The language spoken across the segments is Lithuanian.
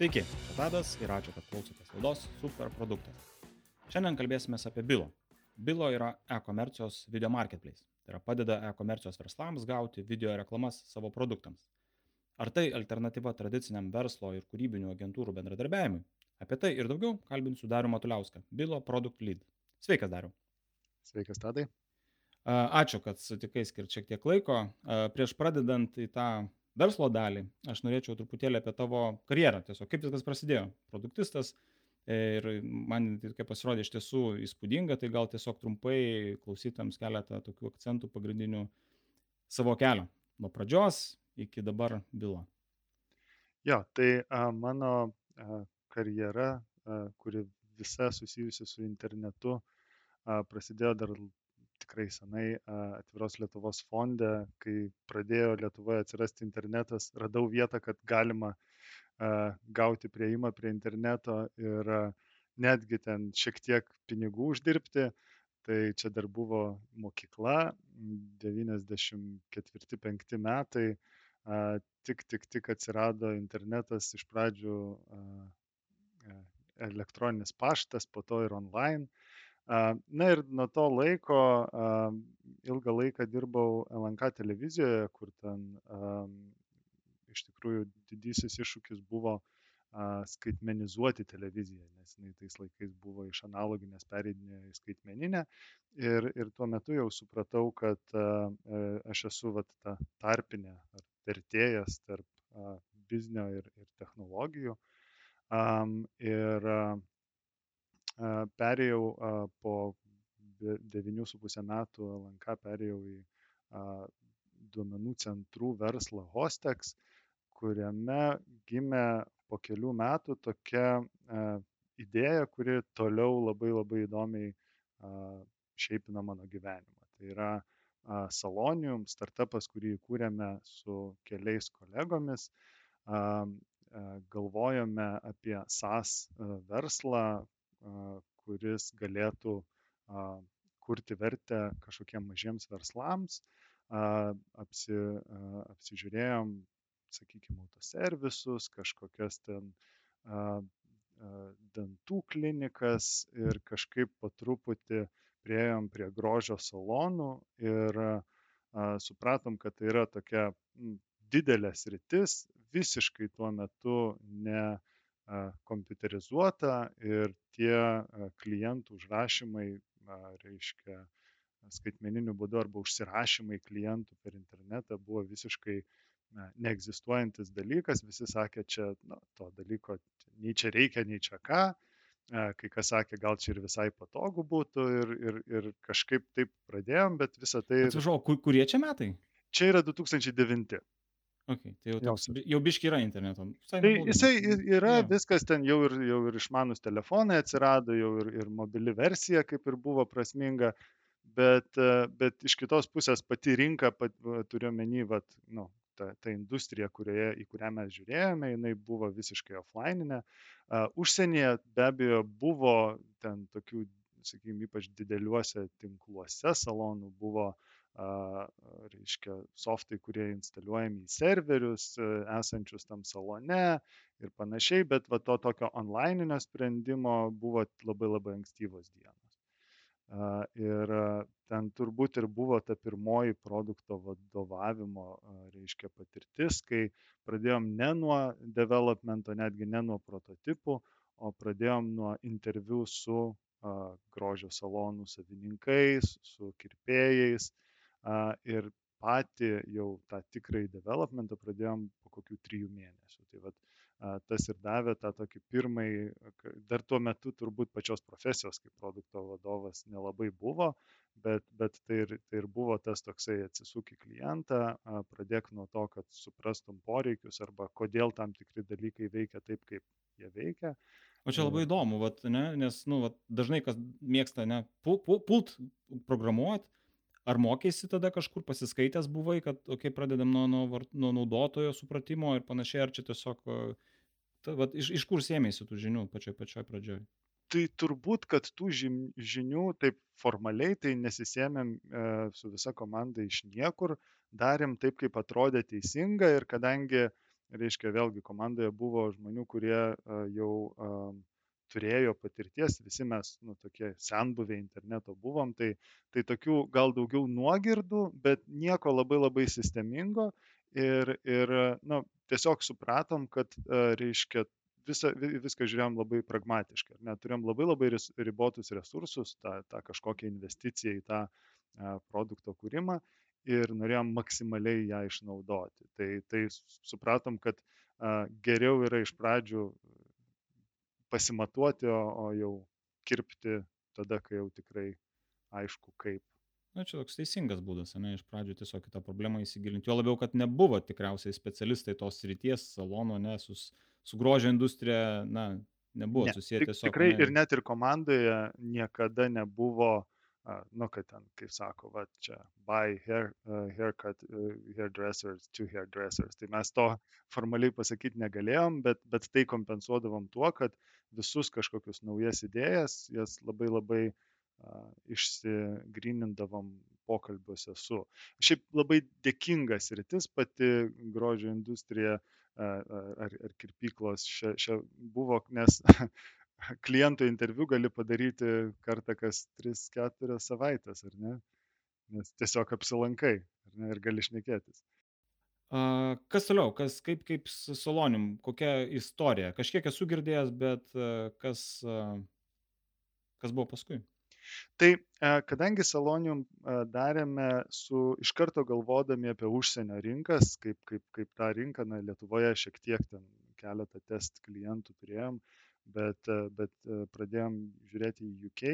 Sveiki, čia Tadas ir ačiū, kad klausotės laidos Superproduktas. Šiandien kalbėsime apie Bilo. Bilo yra e-komercijos video marketplace. Tai yra padeda e-komercijos verslams gauti video reklamas savo produktams. Ar tai alternatyva tradiciniam verslo ir kūrybinių agentūrų bendradarbiavimui? Apie tai ir daugiau kalbinsiu Dariu Matuliauską, Bilo Product Lead. Sveikas, Dariu. Sveikas, Tadai. Ačiū, kad sutikai skirti šiek tiek laiko. Prieš pradedant į tą verslo dalį, aš norėčiau truputėlį apie tavo karjerą. Tiesiog kaip viskas prasidėjo. Produktistas ir man tai pasirodė iš tiesų įspūdinga, tai gal tiesiog trumpai klausytams keletą tokių akcentų pagrindinių savo kelio. Nuo pradžios iki dabar bylo. Jo, tai a, mano a, karjera, a, kuri visa susijusi su internetu, a, prasidėjo dar tikrai senai atviros Lietuvos fonde, kai pradėjo Lietuvoje atsirasti internetas, radau vietą, kad galima gauti prieimą prie interneto ir netgi ten šiek tiek pinigų uždirbti. Tai čia dar buvo mokykla, 94-5 metai, tik, tik, tik atsirado internetas iš pradžių elektroninis paštas, po to ir online. Na ir nuo to laiko ilgą laiką dirbau LNK televizijoje, kur ten iš tikrųjų didysis iššūkis buvo skaitmenizuoti televiziją, nes jinai tais laikais buvo iš analoginės pereidinė į skaitmeninę. Ir, ir tuo metu jau supratau, kad aš esu vat, ta tarpinė ar vertėjas tarp biznio ir, ir technologijų. Ir perėjau po 9,5 metų LNK perėjau į duomenų centrų verslą Hostex, kuriame gimė po kelių metų tokia idėja, kuri toliau labai labai įdomiai šiaipina mano gyvenimą. Tai yra Salonium, startupas, kurį įkūrėme su keliais kolegomis. Galvojome apie SaaS verslą, kuris galėtų kurti vertę kažkokiem mažiems verslams. Apsi, apsižiūrėjom, sakykime, autoservisus, kažkokias ten dantų klinikas ir kažkaip po truputį prieėjom prie grožio salonų ir supratom, kad tai yra tokia didelė sritis, visiškai tuo metu ne kompiuterizuota ir tie klientų užrašymai, reiškia, skaitmeniniu būdu arba užsirašymai klientų per internetą buvo visiškai na, neegzistuojantis dalykas. Visi sakė, čia na, to dalyko nei čia reikia, nei čia ką. Kai kas sakė, gal čia ir visai patogu būtų ir, ir, ir kažkaip taip pradėjom, bet visą tai... Atsiprašau, kurie čia metai? Čia yra 2009. Okay, tai jau, toks, jau biški yra interneto. Visai tai jisai yra, yeah. viskas ten jau ir, jau ir išmanus telefonai atsirado, jau ir, ir mobili versija kaip ir buvo prasminga, bet, bet iš kitos pusės pati rinka, pat, turiu menį, vat, nu, ta, ta industrija, kurioje, į kurią mes žiūrėjome, jinai buvo visiškai offline'inė. Uh, užsienyje be abejo buvo ten tokių, sakykime, ypač dideliuose tinkluose salonų buvo uh, reiškia, softai, kurie instaliuojami į serverius e, esančius tam salone ir panašiai, bet va to tokio onlininio sprendimo buvo labai labai ankstyvos dienos. Ir ten turbūt ir buvo ta pirmoji produkto vadovavimo, reiškia, patirtis, kai pradėjom ne nuo developmento, netgi ne nuo prototipų, o pradėjom nuo interviu su grožio salonų savininkais, su kirpėjais, ir patį jau tą tikrąjį developmentą pradėjom po kokių trijų mėnesių. Tai vat, tas ir davė tą tokį pirmąjį, dar tuo metu turbūt pačios profesijos kaip produkto vadovas nelabai buvo, bet, bet tai, ir, tai ir buvo tas toksai atsisuk į klientą, pradėk nuo to, kad suprastum poreikius arba kodėl tam tikri dalykai veikia taip, kaip jie veikia. O čia labai įdomu, vat, ne? nes nu, vat, dažnai kas mėgsta ne, pult programuoti, ar mokeisi tada kažkur pasiskaitęs buvai, kad, okei, okay, pradedam nuo, nuo, nuo naudotojo supratimo ir panašiai, ar čia tiesiog, ta, vat, iš, iš kur sėmėsi tų žinių pačioj pačioj pradžioj? Tai turbūt, kad tų žinių taip formaliai tai nesisėmėm e, su visa komanda iš niekur, darėm taip, kaip atrodė teisinga ir kadangi reiškia, vėlgi komandoje buvo žmonių, kurie jau turėjo patirties, visi mes, nu, tokie senbuviai interneto buvom, tai, tai tokių gal daugiau nuogirdų, bet nieko labai labai sistemingo ir, ir nu, tiesiog supratom, kad, reiškia, visą, viską žiūrėjom labai pragmatiškai. Neturėjom labai labai ribotus resursus, tą, tą kažkokią investiciją į tą produkto kūrimą ir norėjom maksimaliai ją išnaudoti. Tai, tai supratom, kad geriau yra iš pradžių pasimatuoti, o, o jau kirpti tada, kai jau tikrai aišku kaip. Na, čia toks teisingas būdas, ne, iš pradžių tiesiog į tą problemą įsigilinti. Jo labiau, kad nebuvo tikriausiai specialistai tos ryties salono, ne, su, su grožio industrija, na, nebuvo ne, susiję tik, tiesiog. Tikrai ne, ir net ir komandoje niekada nebuvo uh, nu, kad ten, kaip sako, va, čia buy hair, uh, haircut, uh, hairdressers, two hairdressers. Tai mes to formaliai pasakyti negalėjom, bet, bet tai kompensuodavom tuo, kad visus kažkokius naujas idėjas, jas labai labai uh, išsigrynindavom pokalbiuose su. Šiaip labai dėkingas rytis pati grožio industrija ar, ar kirpyklos šia, šia buvo, nes kliento interviu gali padaryti kartą kas 3-4 savaitės, ar ne? Nes tiesiog apsilankai ne, ir gali šnekėtis. A, kas toliau, kas, kaip, kaip su Solonim, kokia istorija? Kažkiek esu girdėjęs, bet kas, kas buvo paskui? Tai kadangi Salonium darėme su iš karto galvodami apie užsienio rinkas, kaip, kaip, kaip tą rinką, na, Lietuvoje šiek tiek ten keletą test klientų turėjom, bet, e, bet e, pradėjom žiūrėti į UK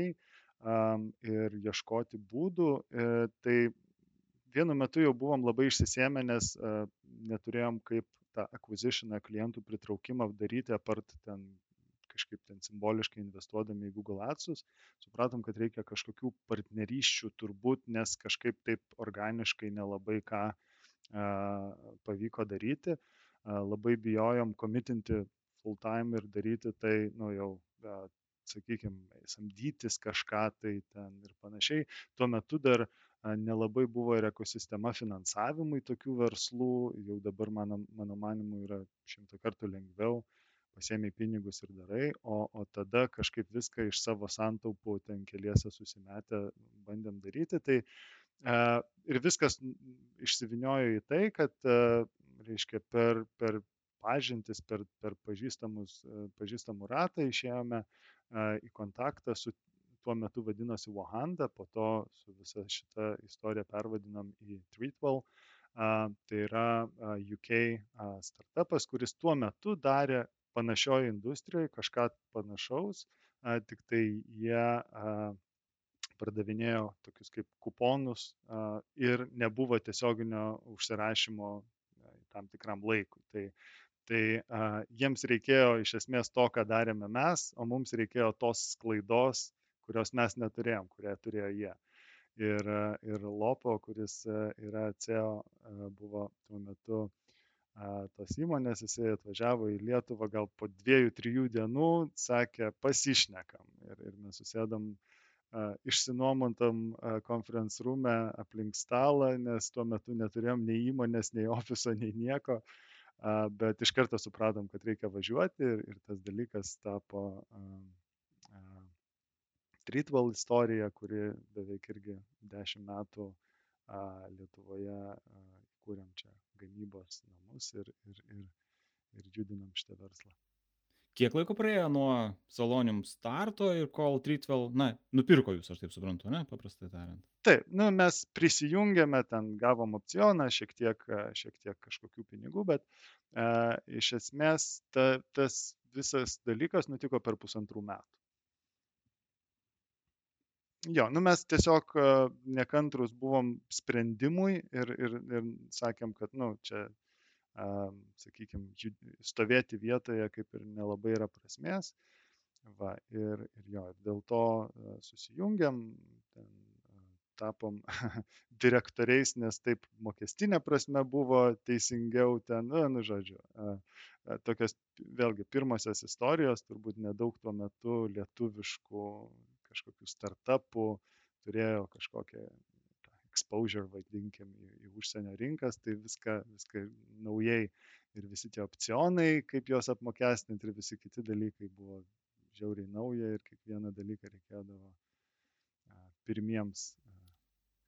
ir ieškoti būdų. E, tai vienu metu jau buvom labai išsisėmę, nes neturėjom kaip tą acquisitioną klientų pritraukimą daryti, apart ten kažkaip ten simboliškai investuodami į Google Adsus, supratom, kad reikia kažkokių partnerysčių turbūt, nes kažkaip taip organiškai nelabai ką a, pavyko daryti. A, labai bijojom komitinti full time ir daryti tai, nu jau, sakykime, samdytis kažką tai ten ir panašiai. Tuo metu dar nelabai buvo ir ekosistema finansavimui tokių verslų, jau dabar mano, mano manimu yra šimtą kartų lengviau, pasiemi pinigus ir darai, o, o tada kažkaip viską iš savo santaupų ten keliese susimetę bandėm daryti. Tai uh, ir viskas išsiviniojo į tai, kad, uh, reiškia, per, per pažintis, per, per e, pažįstamų ratą išėjome e, į kontaktą su tuo metu vadinosi Wahanda, po to su visa šita istorija pervadinom į Treatwell. Tai yra UK startupas, kuris tuo metu darė panašioje industrijoje kažką panašaus, tik tai jie pardavinėjo tokius kaip kuponus ir nebuvo tiesioginio užsirašymo tam tikram laikui. Tai Tai a, jiems reikėjo iš esmės to, ką darėme mes, o mums reikėjo tos sklaidos, kurios mes neturėjom, kurią turėjo jie. Ir, ir Lopo, kuris yra CEO, buvo tuo metu tos įmonės, jisai atvažiavo į Lietuvą gal po dviejų, trijų dienų, sakė, pasišnekam. Ir, ir mes susėdam išsinuomontam konferenc rūme aplink stalą, nes tuo metu neturėjom nei įmonės, nei ofiso, nei nieko. Bet iš karto supratom, kad reikia važiuoti ir, ir tas dalykas tapo Streetwall istorija, kuri beveik irgi dešimt metų Lietuvoje kūrėm čia gamybos namus ir, ir, ir, ir judinam šitą verslą. Kiek laiko praėjo nuo Salonium starto ir kol Treatwell, na, nupirko jūs, aš taip suprantu, ne, paprastai tariant? Taip, nu, mes prisijungėme, ten gavom opcioną, šiek tiek, šiek tiek kažkokių pinigų, bet e, iš esmės ta, tas visas dalykas nutiko per pusantrų metų. Jo, nu mes tiesiog nekantrus buvom sprendimui ir, ir, ir sakėm, kad, nu, čia sakykime, stovėti vietoje kaip ir nelabai yra prasmės. Va, ir, ir jo, ir dėl to susijungiam, ten, tapom direktoriais, nes taip mokestinė prasme buvo teisingiau ten, nu, nu žodžiu. Tokios vėlgi pirmosios istorijos, turbūt nedaug tuo metu lietuviškų kažkokių startupų turėjo kažkokią exposure, vadinkim, į, į užsienio rinkas, tai viską, viską naujai ir visi tie opcionai, kaip juos apmokestinti ir visi kiti dalykai buvo žiauriai nauja ir kiekvieną dalyką reikėdavo pirmiems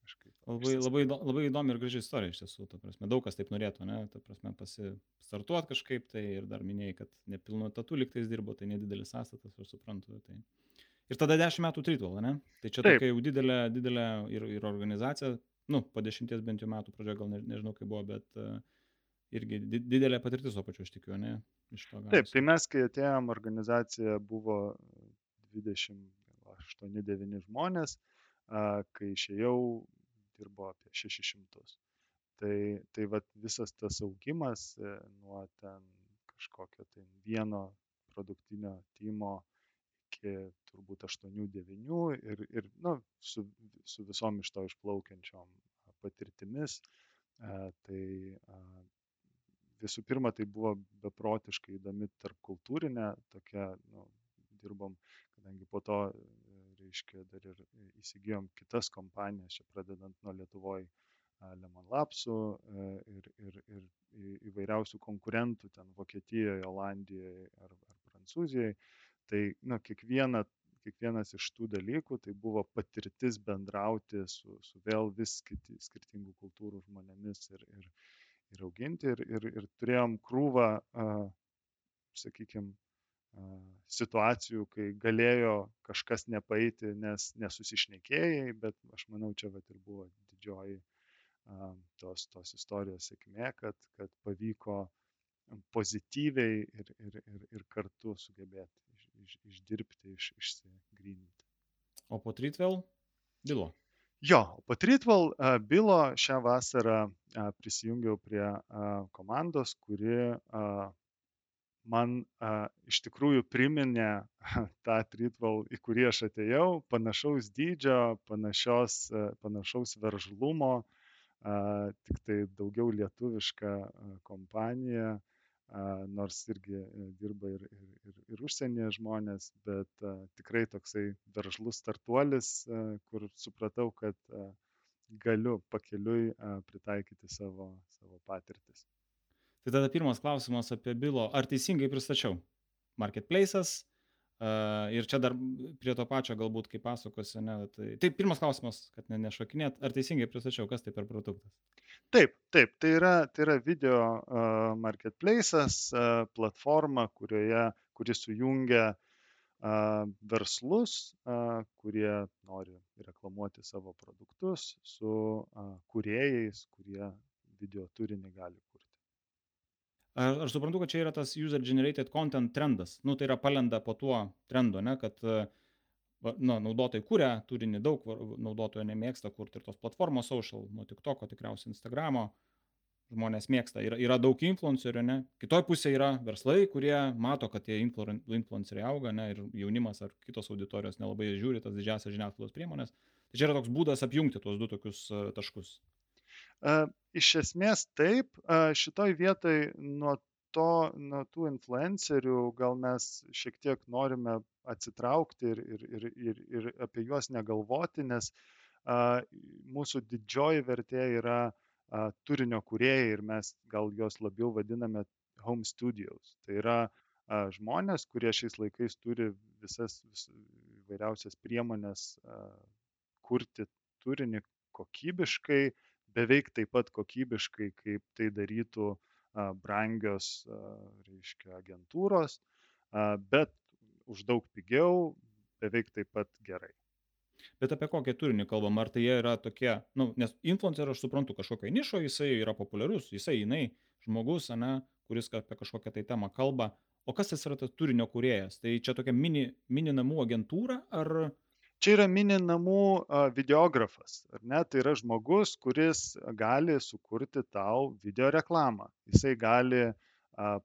kažkaip. Labai, labai, labai įdomi ir graži istorija iš tiesų, ta prasme, daug kas taip norėtų, ne, ta prasme, pasistartuot kažkaip, tai ir dar minėjai, kad nepilnu tatų liktais dirbo, tai nedidelis sąstatas, aš suprantu. Tai. Ir tada 10 metų Tritval, ne? Tai čia taip. tokia jau didelė, didelė ir, ir organizacija, nu, po dešimties bent jau metų pradžioje gal ne, nežinau, kaip buvo, bet uh, irgi didelė patirtis, o pačiu aš tikiu, ne? Taip, tai mes, kai atėjom, organizacija buvo 28-9 žmonės, kai išėjau, dirbo apie 600. Tai, tai vat, visas tas augimas e, nuo ten kažkokio tai vieno produktinio timo iki turbūt 8-9 ir, ir nu, su, su visom iš to išplaukiančiom patirtimis. Tai visų pirma, tai buvo beprotiškai įdomi tarpkultūrinė tokia, nu, dirbom, kadangi po to reiškia dar ir įsigijom kitas kompanijas, čia pradedant nuo Lietuvoje Lemon Lapsų e, ir, ir, ir įvairiausių konkurentų ten Vokietijoje, Olandijoje ar, ar Prancūzijoje. Tai nu, kiekviena, kiekvienas iš tų dalykų tai buvo patirtis bendrauti su, su vėl vis kiti, skirtingų kultūrų žmonėmis ir, ir, ir auginti. Ir, ir, ir turėjom krūvą, sakykime, situacijų, kai galėjo kažkas nepaeiti, nes nesusišnekėjai, bet aš manau, čia vat ir buvo didžioji tos, tos istorijos sėkmė, kad, kad pavyko pozityviai ir, ir, ir, ir kartu sugebėti iš, iš, išdirbti, iš, išsigryninti. O po Tritvel bylo? Jo, po Tritval bylo šią vasarą prisijungiau prie komandos, kuri man iš tikrųjų priminė tą Tritval, į kurį aš atėjau, panašaus dydžio, panašios, panašaus veržlumo, tik tai daugiau lietuviška kompanija, a, nors irgi e, dirba ir, ir, ir, ir užsienyje žmonės, bet tikrai toksai veržlus startuolis, kur supratau, kad galiu pakeliui pritaikyti savo, savo patirtis. Tai tada pirmas klausimas apie bylo, ar teisingai pristačiau? Marketplace'as uh, ir čia dar prie to pačio galbūt kaip pasakosi, ne, tai, tai pirmas klausimas, kad ne, nešokinėt, ar teisingai pristačiau, kas tai per produktas? Taip, taip, tai yra, tai yra video uh, marketplace'as, uh, platforma, kurioje, kuris sujungia uh, verslus, uh, kurie nori reklamuoti savo produktus su uh, kuriejais, kurie video turinį gali Aš suprantu, kad čia yra tas user generated content trendas. Nu, tai yra palenda po tuo trendu, ne, kad nu, naudotojai kūrė turinį, daug naudotojų nemėgsta kurti ir tos platformos social, nuo TikToko tikriausiai Instagramo. Žmonės mėgsta, yra, yra daug influencerių, ne? Kitoj pusėje yra verslai, kurie mato, kad tie influenceriai auga, ne? Ir jaunimas ar kitos auditorijos nelabai žiūri tas didžiasias žiniasklaidos priemonės. Tai čia yra toks būdas apjungti tuos du tokius taškus. Iš esmės taip, šitoj vietoj nuo to, nuo tų influencerių gal mes šiek tiek norime atsitraukti ir, ir, ir, ir, ir apie juos negalvoti, nes a, mūsų didžioji vertė yra a, turinio kuriejai ir mes gal juos labiau vadiname home studios. Tai yra a, žmonės, kurie šiais laikais turi visas vis, įvairiausias priemonės a, kurti turinį kokybiškai, beveik taip pat kokybiškai, kaip tai darytų brangios, reiškia, agentūros, bet už daug pigiau, beveik taip pat gerai. Bet apie kokį turinį kalbam? Ar tai jie yra tokie, nu, nes influencer, aš suprantu, kažkokio nišo, jisai yra populiarus, jisai, jinai, žmogus, ne, kuris apie kažkokią tai temą kalba. O kas tas yra tas turinio kuriejas? Tai čia tokia mini, mini namų agentūra ar, čia yra mini namų videografas, ar ne? Tai yra žmogus, kuris gali sukurti tau video reklamą. Jisai gali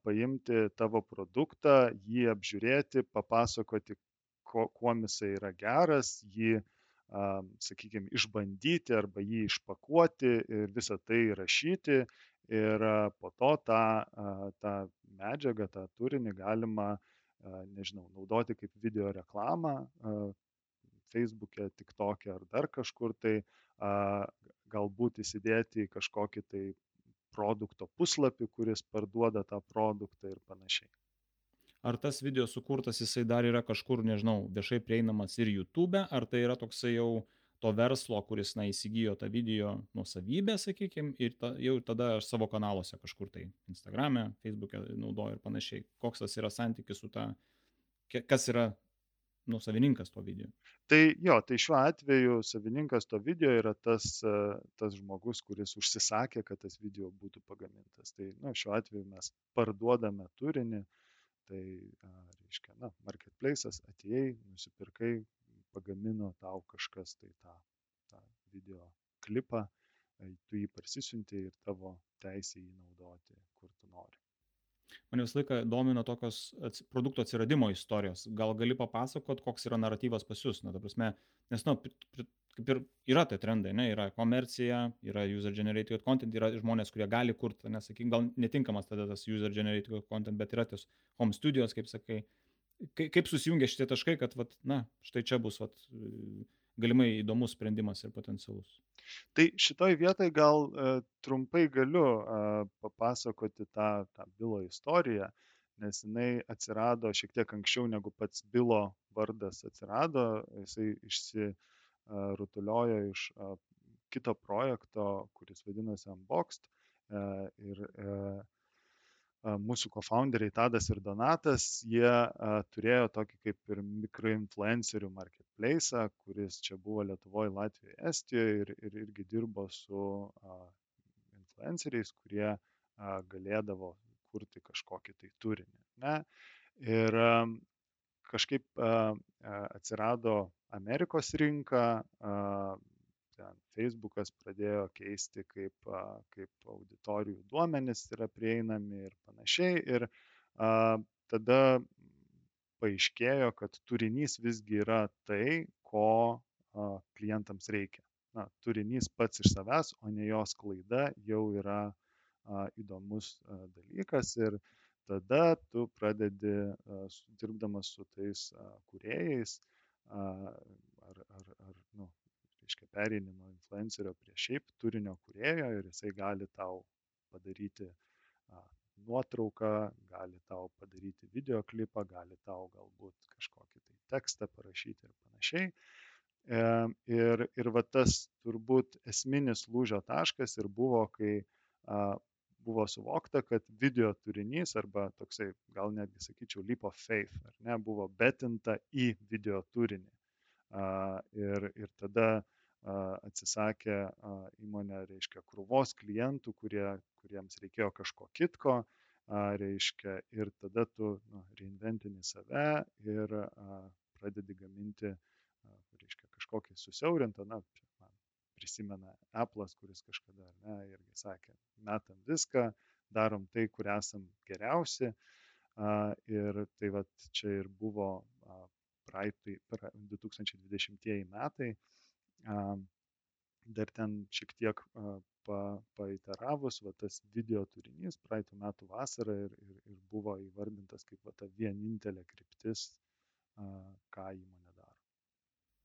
paimti tavo produktą, jį apžiūrėti, papasakoti, ko, kuo jisai yra geras, jį, sakykime, išbandyti arba jį išpakuoti ir visą tai rašyti. Ir po to tą, tą medžiagą, tą turinį galima, nežinau, naudoti kaip video reklamą, Facebook'e, TikTok'e ar dar kažkur tai a, galbūt įsidėti į kažkokį tai produkto puslapį, kuris parduoda tą produktą ir panašiai. Ar tas video sukurtas jisai dar yra kažkur, nežinau, viešai prieinamas ir YouTube, ar tai yra toksai jau to verslo, kuris, na, įsigijo tą video nuosavybę, sakykime, ir ta, jau tada aš savo kanaluose kažkur tai Instagram'e, Facebook'e naudoju ir panašiai. Koks tas yra santykis su ta, kas yra nu, savininkas to video. Tai jo, tai šiuo atveju savininkas to video yra tas, tas žmogus, kuris užsisakė, kad tas video būtų pagamintas. Tai nu, šiuo atveju mes parduodame turinį, tai reiškia, na, marketplace'as atėjai, nusipirkai, pagamino tau kažkas tai tą, tą video klipą, tu jį parsisiunti ir tavo teisė jį naudoti, kur tu nori mane visą laiką domina tokios produkto atsiradimo istorijos. Gal gali papasakot, koks yra naratyvas pas jūs? Na, ta prasme, nes, nu, kaip ir yra tai trendai, ne, yra komercija, yra user generated content, yra žmonės, kurie gali kurti, nesakyk, gal netinkamas tada tas user generated content, bet yra tos home studios, kaip sakai. Kaip susijungia šitie taškai, kad, vat, na, štai čia bus, vat, galimai įdomus sprendimas ir potencialus. Tai šitoj vietoj gal e, trumpai galiu papasakoti tą, tą bylo istoriją, nes jinai atsirado šiek tiek anksčiau negu pats bilo vardas atsirado, jisai išsirutuliojo iš kito projekto, kuris vadinasi Unboxed. E, ir e, mūsų kofounderiai Tadas ir Donatas, jie turėjo tokį kaip ir mikroinfluencerių marketplace, kuris čia buvo Lietuvoje, Latvijoje, Estijoje ir, ir irgi dirbo su influenceriais, kurie galėdavo kurti kažkokį tai turinį. Ne? Ir kažkaip atsirado Amerikos rinka, ten Facebookas pradėjo keisti, kaip, kaip auditorijų duomenys yra prieinami ir panašiai. Ir a, tada paaiškėjo, kad turinys visgi yra tai, ko a, klientams reikia. Na, turinys pats iš savęs, o ne jos klaida jau yra a, įdomus a, dalykas ir tada tu pradedi, dirbdamas su tais kuriejais, ar, ar, ar nu, reiškia pereini nuo influencerio prie šiaip turinio kūrėjo ir jisai gali tau padaryti a, nuotrauką, gali tau padaryti videoklipą, gali tau galbūt kažkokį tai tekstą parašyti ir panašiai. E, ir, ir va tas turbūt esminis lūžio taškas ir buvo, kai a, buvo suvokta, kad video turinys arba toksai, gal netgi sakyčiau, leap of faith, ar ne, buvo betinta į video turinį. A, ir, ir tada atsisakė įmonė, reiškia, krūvos klientų, kurie, kuriems reikėjo kažko kitko, reiškia, ir tada tu nu, reinventini save ir pradedi gaminti, reiškia, kažkokį susiaurintą, na, man prisimena Apple'as, kuris kažkada, ne, irgi sakė, metam viską, darom tai, kur esam geriausi. Ir tai va čia ir buvo praeitai, 2020 metai, dar ten šiek tiek pa, paiteravus, va, tas video turinys praeitų metų vasarą ir, ir, ir buvo įvardintas kaip va, ta vienintelė kryptis, ką įmonė daro.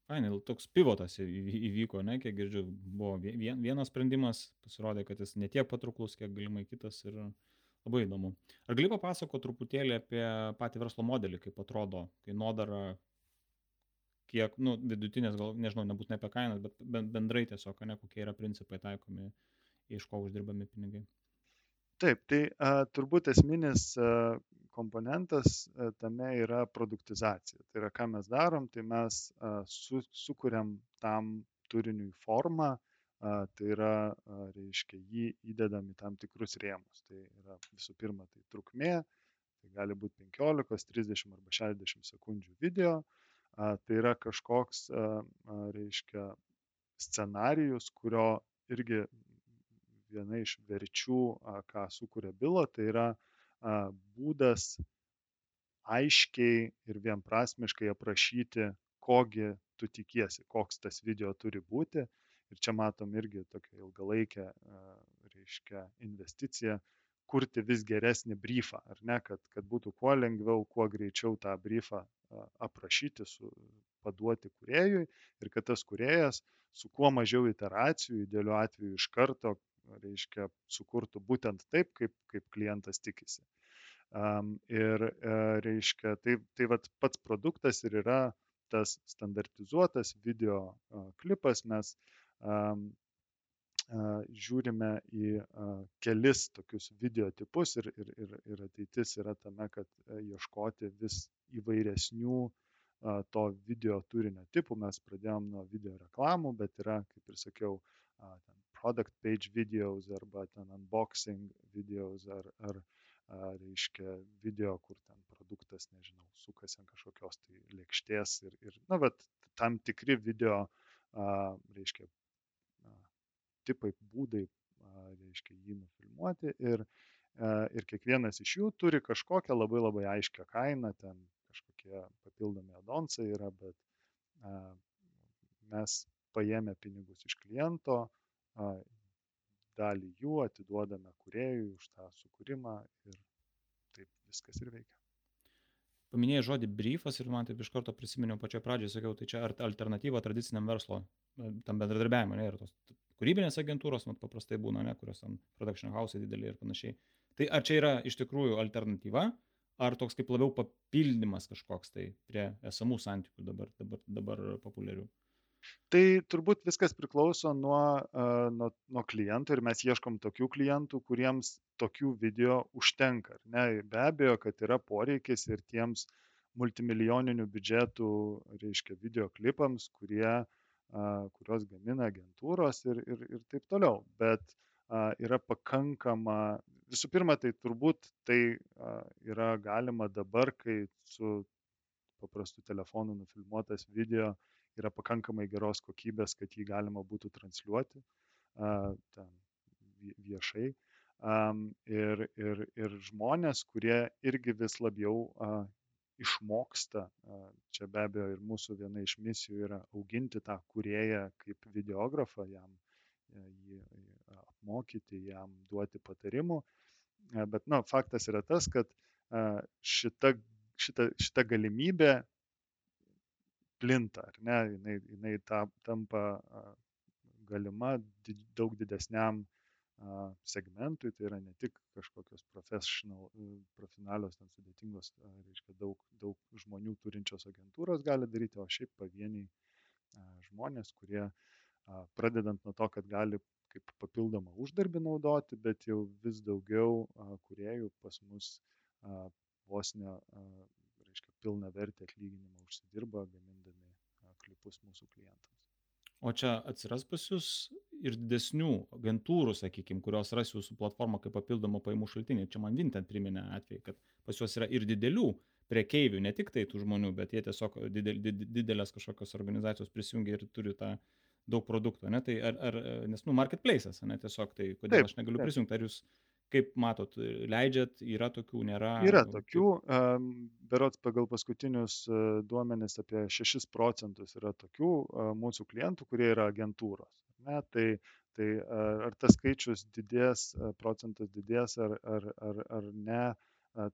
Fainai, toks pivotas įvyko, ne, kiek girdžiu, buvo vienas sprendimas, pasirodė, kad jis netiek patrauklus, kiek galimai kitas ir labai įdomu. Ar gali papasakoti truputėlį apie patį verslo modelį, kaip atrodo kainodara, kiek, nu, vidutinės, gal, nežinau, nebūtinai apie kainas, bet bendrai tiesiog, ne, kokie yra principai taikomi, iš ko uždirbami pinigai. Taip, tai a, turbūt esminis a, komponentas a, tame yra produktizacija. Tai yra, ką mes darom, tai mes a, su, sukuriam tam turiniui formą, a, tai yra, a, reiškia, jį įdedam į tam tikrus rėmus. Tai yra visų pirma, tai trukmė, tai gali būti 15, 30 arba 60 sekundžių video, tai yra kažkoks, reiškia, scenarijus, kurio irgi viena iš verčių, ką sukuria bylo, tai yra būdas aiškiai ir vienprasmiškai aprašyti, kogi tu tikiesi, koks tas video turi būti. Ir čia matom irgi tokią ilgalaikę, reiškia, investiciją, kurti vis geresnį briefą, ar ne, kad, kad būtų kuo lengviau, kuo greičiau tą briefą aprašyti, su, paduoti kuriejui ir kad tas kuriejas su kuo mažiau iteracijų, idealiu atveju iš karto, reiškia, sukurtų būtent taip, kaip, kaip klientas tikisi. Um, ir, uh, reiškia, tai, tai vat, pats produktas ir yra tas standartizuotas video klipas, mes um, žiūrime į kelis tokius video tipus ir, ir, ir, ir ateitis yra tame, kad uh, ieškoti vis įvairesnių to video turinio tipų. Mes pradėjom nuo video reklamų, bet yra, kaip ir sakiau, uh, product page videos arba ten unboxing videos ar, ar reiškia video, kur ten produktas, nežinau, sukasi ant kažkokios tai lėkštės ir, ir na, bet tam tikri video, reiškia, tipai, būdai, reiškia, jį nufilmuoti ir, ir kiekvienas iš jų turi kažkokią labai labai aiškę kainą, ten kažkokie papildomi adonsai yra, bet mes paėmę pinigus iš kliento, dalį jų atiduodame kuriejui už tą sukūrimą ir taip viskas ir veikia. Paminėjai žodį briefas ir man taip iš karto prisiminiau pačioje pradžioje, sakiau, tai čia alternatyva tradiciniam verslo, e, tam bendradarbiavimui, ne, ir tos kūrybinės agentūros, mat paprastai būna, ne, kurios tam production house dideli ir panašiai. Tai ar čia yra iš tikrųjų alternatyva, ar toks kaip labiau papildymas kažkoks tai prie esamų santykių dabar, dabar, dabar populiarių? Tai turbūt viskas priklauso nuo, nuo, nuo klientų ir mes ieškom tokių klientų, kuriems tokių video užtenka. Ne? Be abejo, kad yra poreikis ir tiems multimilijoninių biudžetų, reiškia, video klipams, kurie, kurios gamina agentūros ir, ir, ir taip toliau. Bet yra pakankama, visų pirma, tai turbūt tai yra galima dabar, kai su paprastu telefonu nufilmuotas video yra pakankamai geros kokybės, kad jį galima būtų transliuoti ten, viešai. Ir, ir, ir žmonės, kurie irgi vis labiau išmoksta, čia be abejo ir mūsų viena iš misijų yra auginti tą kurėją kaip videografą, jam e, jį apmokyti, jam duoti patarimų. Bet, na, faktas yra tas, kad šita, šita, šita galimybė plinta, ar ne, jinai, jinai ta, tampa galima daug didesniam segmentui, tai yra ne tik kažkokios profesionalios, ten sudėtingos, reiškia, daug, daug žmonių turinčios agentūros gali daryti, o šiaip pavieniai žmonės, kurie pradedant nuo to, kad gali kaip papildomą uždarbį naudoti, bet jau vis daugiau kuriejų pas mus vos ne reiškia pilną vertę atlyginimą užsidirba gamindami klipus mūsų klientams. O čia atsiras pas jūs ir didesnių agentūrų, sakykime, kurios ras jūsų platformą kaip papildomą pajamų šaltinį. Čia man Vintent priminė atvejį, kad pas juos yra ir didelių priekeivių, ne tik tai tų žmonių, bet jie tiesiog didel, didelės kažkokios organizacijos prisijungia ir turi tą daug produktų, ne? Tai ar, ar nes, nu, marketplace'as, ne, tiesiog tai kodėl taip, aš negaliu prisijungti, ar jūs kaip matot, leidžiat, yra tokių, nėra? Yra tokių, berots pagal paskutinius e, duomenis apie 6 procentus yra tokių e, mūsų klientų, kurie yra agentūros. Ne, tai, tai ar tas skaičius didės, e, procentas didės ar, ar, ar, ar ne,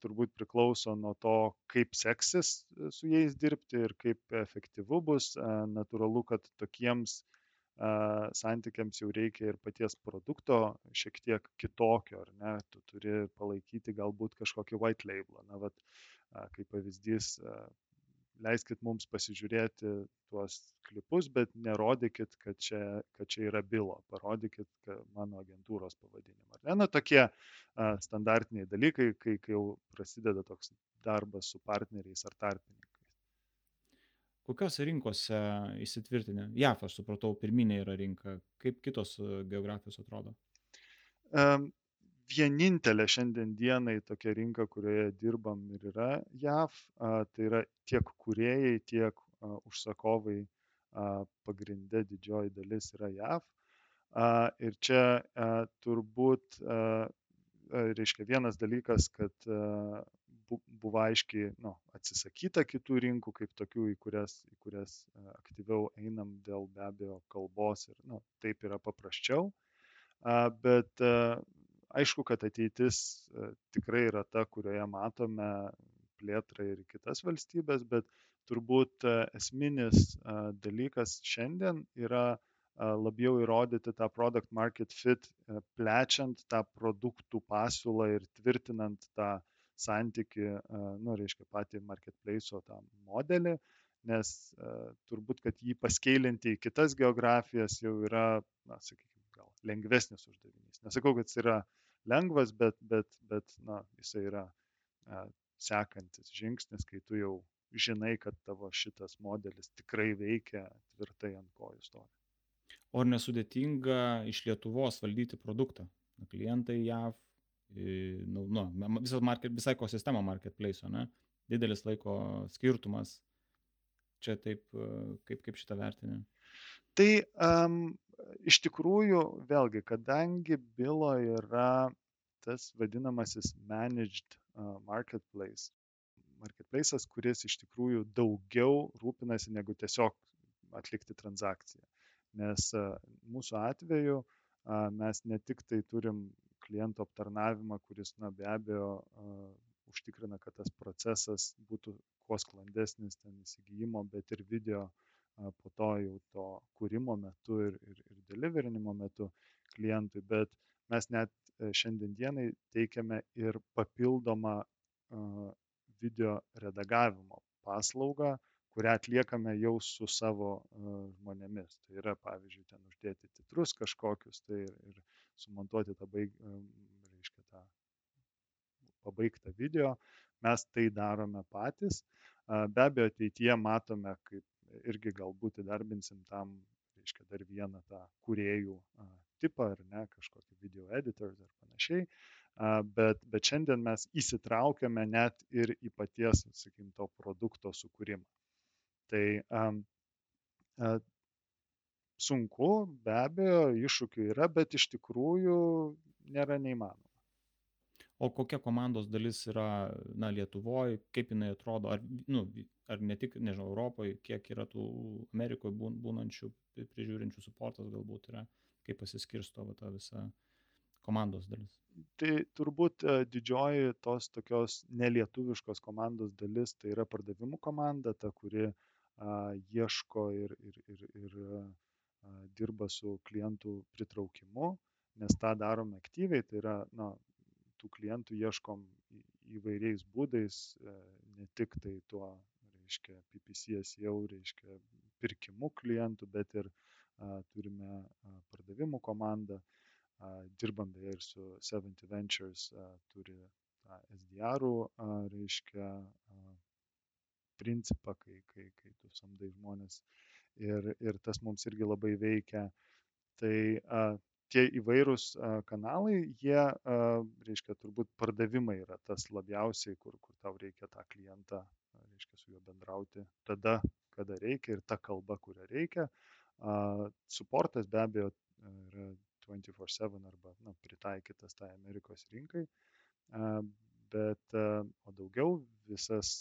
turbūt priklauso nuo to, kaip seksis su jais dirbti ir kaip efektyvu bus. Natūralu, kad tokiems santykiams jau reikia ir paties produkto šiek tiek kitokio, ar ne, tu turi palaikyti galbūt kažkokį white label. Na, vat, kaip pavyzdys, leiskit mums pasižiūrėti tuos klipus, bet nerodykit, kad čia, kad čia yra bilo, parodykit mano agentūros pavadinimą. Ne, na, tokie standartiniai dalykai, kai, kai jau prasideda toks darbas su partneriais ar tarpininkais. Kokiose rinkose įsitvirtinę? JAF, aš supratau, pirminė yra rinka. Kaip kitos e, geografijos atrodo? Um, vienintelė šiandien dienai tokia rinka, kurioje dirbam ir yra JAV, a, tai yra tiek kuriejai, tiek a, užsakovai a, pagrindė didžioji dalis yra JAV. A, ir čia a, turbūt, a, reiškia, vienas dalykas, kad a, buvo aiškiai nu, atsisakyta kitų rinkų, kaip tokių, į kurias, į kurias e, aktyviau einam dėl be abejo kalbos ir nu, taip yra paprasčiau. Bet e, aišku, kad ateitis e, tikrai yra ta, kurioje matome plėtrą ir kitas valstybės, bet turbūt esminis dalykas šiandien yra labiau įrodyti tą product market fit, plečiant tą produktų pasiūlą ir tvirtinant tą santyki, nu, reiškia, patį marketplace'o tą modelį, nes turbūt, kad jį paskeilinti į kitas geografijas jau yra, na, sakykime, gal lengvesnis uždavinys. Nesakau, kad jis yra lengvas, bet, bet, bet na, jisai yra sekantis žingsnis, kai tu jau žinai, kad tavo šitas modelis tikrai veikia tvirtai ant kojų stovi. O nesudėtinga iš Lietuvos valdyti produktą? Klientai JAV, nu, nu, visas market, visa ekosistema marketplace, ne? Didelis laiko skirtumas. Čia taip, kaip, kaip šitą vertinį? Tai um, iš tikrųjų, vėlgi, kadangi bylo yra tas vadinamasis managed marketplace, marketplace'as, kuris iš tikrųjų daugiau rūpinasi negu tiesiog atlikti transakciją. Nes mūsų atveju mes ne tik tai turim klientų aptarnavimą, kuris, na, be abejo, užtikrina, kad tas procesas būtų kuo sklandesnis ten įsigijimo, bet ir video po to jau to kūrimo metu ir, ir, ir deliverinimo metu klientui. Bet mes net e, šiandien dienai teikiame ir papildomą video redagavimo paslaugą, kurią atliekame jau su savo žmonėmis. Tai yra, pavyzdžiui, ten uždėti titrus kažkokius tai ir, ir sumontuoti tą, baig, reiškia, tą pabaigtą video. Mes tai darome patys. Be abejo, ateityje matome, kaip irgi galbūt įdarbinsim tam, reiškia, dar vieną tą kuriejų tipą ar ne, kažkokį video editors ar panašiai. Bet, bet šiandien mes įsitraukiame net ir į paties, sakykim, to produkto sukūrimą. Tai sunku, be abejo, iššūkių yra, bet iš tikrųjų nėra neįmanoma. O kokia komandos dalis yra na lietuvoj kaip jinai atrodo ar nu ar ne tik nežinau europoj kiek yra tų amerikoj būn būnančių prižiūrinčių suportas galbūt yra kaip pasiskirsto va ta visa komandos dalis? Tai turbūt e, didžioji tos tokios nelietuviškos komandos dalis tai yra pardavimų komanda ta kuri a, ieško ir ir ir ir dirba su klientų pritraukimu nes tą darome aktyviai tai yra na tų klientų ieškom įvairiais būdais, e, ne tik tai tuo, reiškia, PPC SEO, reiškia, pirkimu klientų, bet ir a, turime a, pardavimų komandą, a, dirbam beje ir su 70 Ventures, a, turi tą SDR, a, reiškia, a, principą, kai, kai, kai tu samdai žmonės ir, ir tas mums irgi labai veikia. Tai a, tie įvairūs kanalai, jie, reiškia, turbūt pardavimai yra tas labiausiai, kur, kur tau reikia tą klientą, reiškia, su juo bendrauti tada, kada reikia ir ta kalba, kurią reikia. Suportas be abejo yra 24/7 arba na, pritaikytas tai Amerikos rinkai, bet o daugiau visas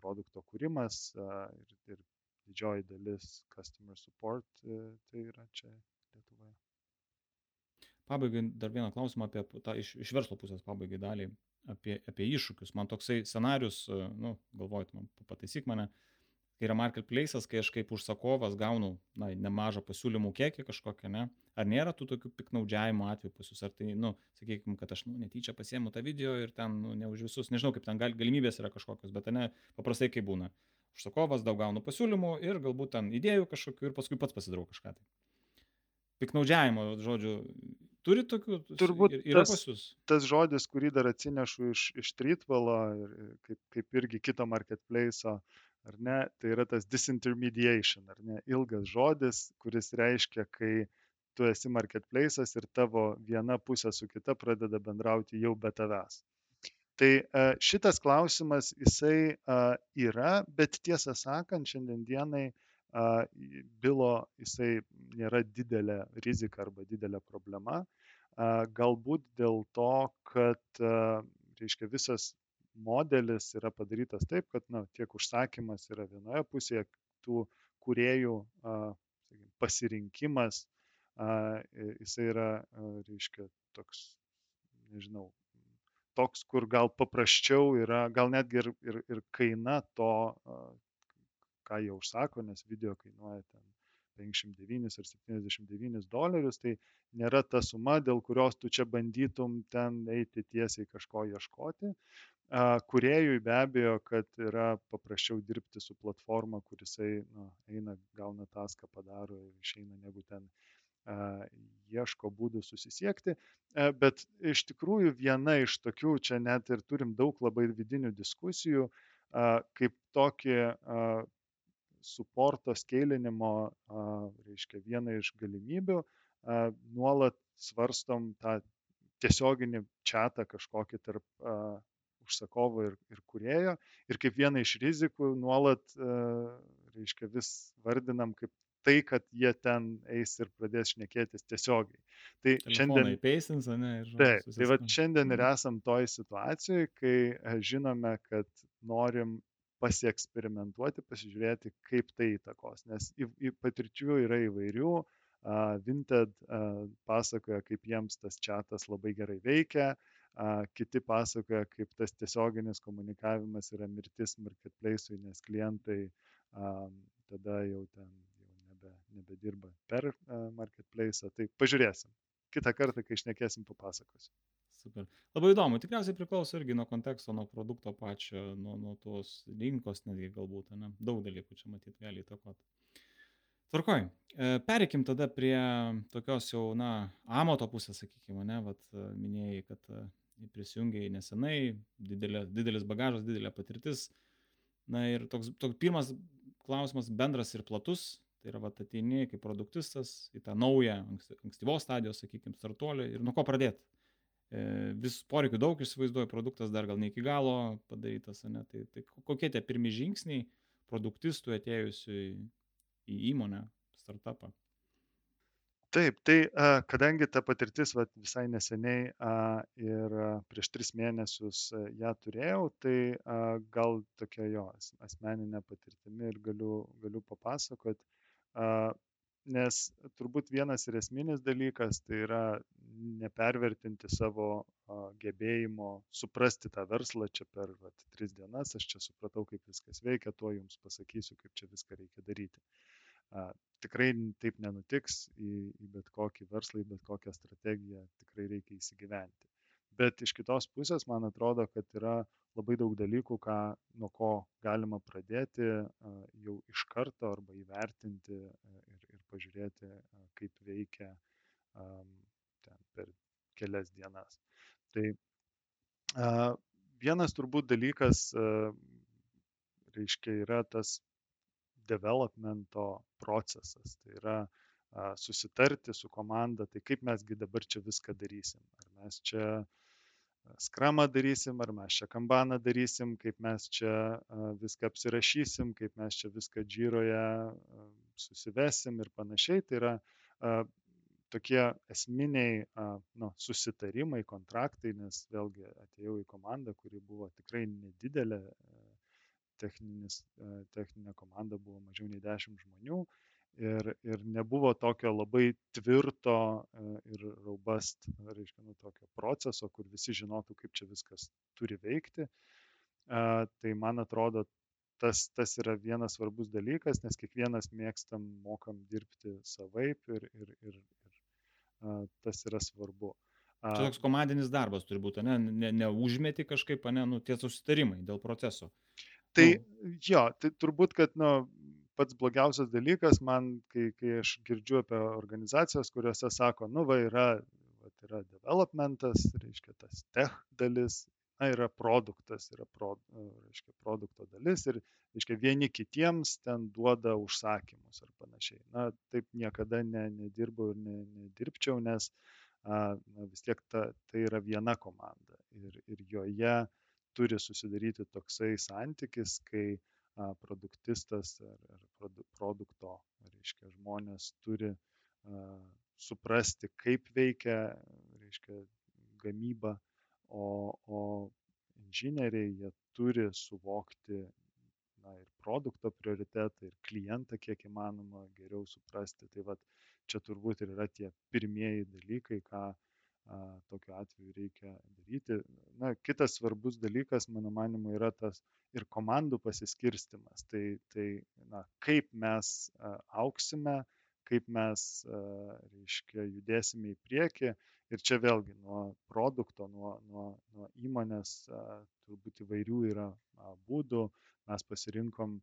produkto kūrimas ir, ir didžioji dalis customer support tai yra čia Lietuvoje pabaigai dar vieną klausimą apie tą iš, iš verslo pusės pabaigai dalį, apie, apie iššūkius. Man toksai scenarius, e, nu, galvojot, man pataisyk mane, kai yra marketplace'as, kai aš kaip užsakovas gaunu, na, nemažą pasiūlymų kiekį kažkokią, ne? Ar nėra tų tokių piknaudžiavimo atvejų pas jūs? Ar tai, nu, sakykime, kad aš, nu, netyčia pasiemu tą video ir ten, nu, ne už visus, nežinau, kaip ten gal, galimybės yra kažkokios, bet ne, paprastai kaip būna. Užsakovas daug gaunu pasiūlymų ir galbūt ten idėjų kažkokių ir paskui pats pasidarau kažką. Tai. Piknaudžiavimo, žodžiu, Turi tokių? Turbūt yra tas, tas žodis, kurį dar atsinešu iš, iš Tritvalo ir kaip, kaip irgi kito marketplace'o, ar ne, tai yra tas disintermediation, ar ne, ilgas žodis, kuris reiškia, kai tu esi marketplace'as ir tavo viena pusė su kita pradeda bendrauti jau be tavęs. Tai e, šitas klausimas, jisai e, yra, bet tiesą sakant, šiandien dienai bylo jisai nėra didelė rizika arba didelė problema. Galbūt dėl to, kad reiškia, visas modelis yra padarytas taip, kad na, tiek užsakymas yra vienoje pusėje, tų kuriejų pasirinkimas, jisai yra, reiškia, toks, nežinau, toks, kur gal paprasčiau yra, gal netgi ir, ir, ir kaina to ką jie užsako, nes video kainuoja ten 59 ar 79 dolerius, tai nėra ta suma, dėl kurios tu čia bandytum ten eiti tiesiai kažko ieškoti. Kuriejui be abejo, kad yra paprasčiau dirbti su platforma, kurisai nu, eina, gauna taską, padaro ir išeina, negu ten ieško būdų susisiekti. Bet iš tikrųjų viena iš tokių, čia net ir turim daug labai vidinių diskusijų, kaip tokį suporto skeilinimo, reiškia, vieną iš galimybių, nuolat svarstom tą tiesioginį čatą kažkokį tarp užsakovo ir, ir kurėjo. Ir kaip vieną iš rizikų nuolat, reiškia, vis vardinam kaip tai, kad jie ten eis ir pradės šnekėtis tiesiogiai. Tai Telefonai šiandien... Peisins, ne? Taip, tai va šiandien ir mhm. esam toj situacijoje, kai e, žinome, kad norim pasieksperimentuoti, pasižiūrėti, kaip tai įtakos. Nes į, į patirčių yra įvairių. Uh, Vinted uh, pasakoja, kaip jiems tas čatas labai gerai veikia, uh, kiti pasakoja, kaip tas tiesioginis komunikavimas yra mirtis marketplace'ui, nes klientai uh, tada jau ten nebedirba per marketplace. Tai pažiūrėsim. Kitą kartą, kai išnekėsim, papasakosiu. Super. Labai įdomu, tikriausiai priklauso irgi nuo konteksto, nuo produkto pačio, nuo, nuo tos rinkos netgi galbūt, ne? daug dalykų čia matyti gali įtakoti. Tvarkoj, e, pereikim tada prie tokios jau, na, amato pusės, sakykime, ne, vat minėjai, kad e, prisijungiai nesenai, didelė, didelis bagažas, didelė patirtis. Na ir toks, toks pirmas klausimas bendras ir platus, Tai yra, va, ateini kaip produktistas į tą naują, ankstyvos stadijos, sakykime, startuolį ir nuo ko pradėti. E, vis poreikių daug įsivaizduoju, produktas dar gal ne iki galo padarytas, ne? Tai, tai kokie tie pirmi žingsniai produktistų atėjusių į, į įmonę, startupą? Taip, tai kadangi ta patirtis vat, visai neseniai ir prieš tris mėnesius ją turėjau, tai gal tokia jo asmeninė patirtimi ir galiu, galiu papasakoti nes turbūt vienas ir esminis dalykas tai yra nepervertinti savo gebėjimo suprasti tą verslą čia per vat, tris dienas, aš čia supratau, kaip viskas veikia, tuo jums pasakysiu, kaip čia viską reikia daryti. A, tikrai taip nenutiks į, į bet kokį verslą, į bet kokią strategiją, tikrai reikia įsigyventi. Bet iš kitos pusės man atrodo, kad yra labai daug dalykų, ką, nuo ko galima pradėti jau iš karto arba įvertinti ir, ir pažiūrėti, kaip veikia ten per kelias dienas. Tai vienas turbūt dalykas, reiškia, yra tas developmento procesas. Tai yra susitarti su komanda, tai kaip mesgi dabar čia viską darysim. Ar mes čia uh, skramą darysim, ar mes čia kambaną darysim, kaip mes čia viską apsirašysim, kaip mes čia viską džyroje susivesim ir panašiai. Tai yra tokie esminiai nu, susitarimai, kontraktai, nes vėlgi atėjau į komandą, kuri buvo tikrai nedidelė, techninis, techninė komanda buvo mažiau nei 10 žmonių ir, ir nebuvo tokio labai tvirto e, ir robust, reiškia, nu, tokio proceso, kur visi žinotų, kaip čia viskas turi veikti. Tai man atrodo, tas, tas yra vienas svarbus dalykas, nes kiekvienas mėgstam, mokam dirbti savaip ir, ir, ir, ir tas yra svarbu. Čia toks komandinis darbas turi būti, ne, ne, neužmeti kažkaip, ne, nu, tie susitarimai dėl proceso. Tai jo, tai turbūt, kad, nu, pats blogiausias dalykas man, kai, kai aš girdžiu apie organizacijas, kuriuose sako, nu va yra, va, yra developmentas, reiškia tas tech dalis, na, yra produktas, yra pro, reiškia, produkto dalis ir reiškia, vieni kitiems ten duoda užsakymus ar panašiai. Na, taip niekada ne, nedirbau ir ne, nedirbčiau, nes a, na, vis tiek ta, tai yra viena komanda ir, ir joje turi susidaryti toksai santykis, kai produktistas ar, ar produ, produkto, reiškia, žmonės turi suprasti, kaip veikia, reiškia, gamyba, o, o inžinieriai jie turi suvokti na, ir produkto prioritetą, ir klientą kiek įmanoma geriau suprasti. Tai vad čia turbūt ir yra tie pirmieji dalykai, ką tokiu atveju reikia daryti. Na, kitas svarbus dalykas, mano manimu, yra tas ir komandų pasiskirstimas. Tai, tai na, kaip mes auksime, kaip mes, reiškia, judėsime į priekį. Ir čia vėlgi nuo produkto, nuo, nuo, nuo įmonės turbūt įvairių yra būdų. Mes pasirinkom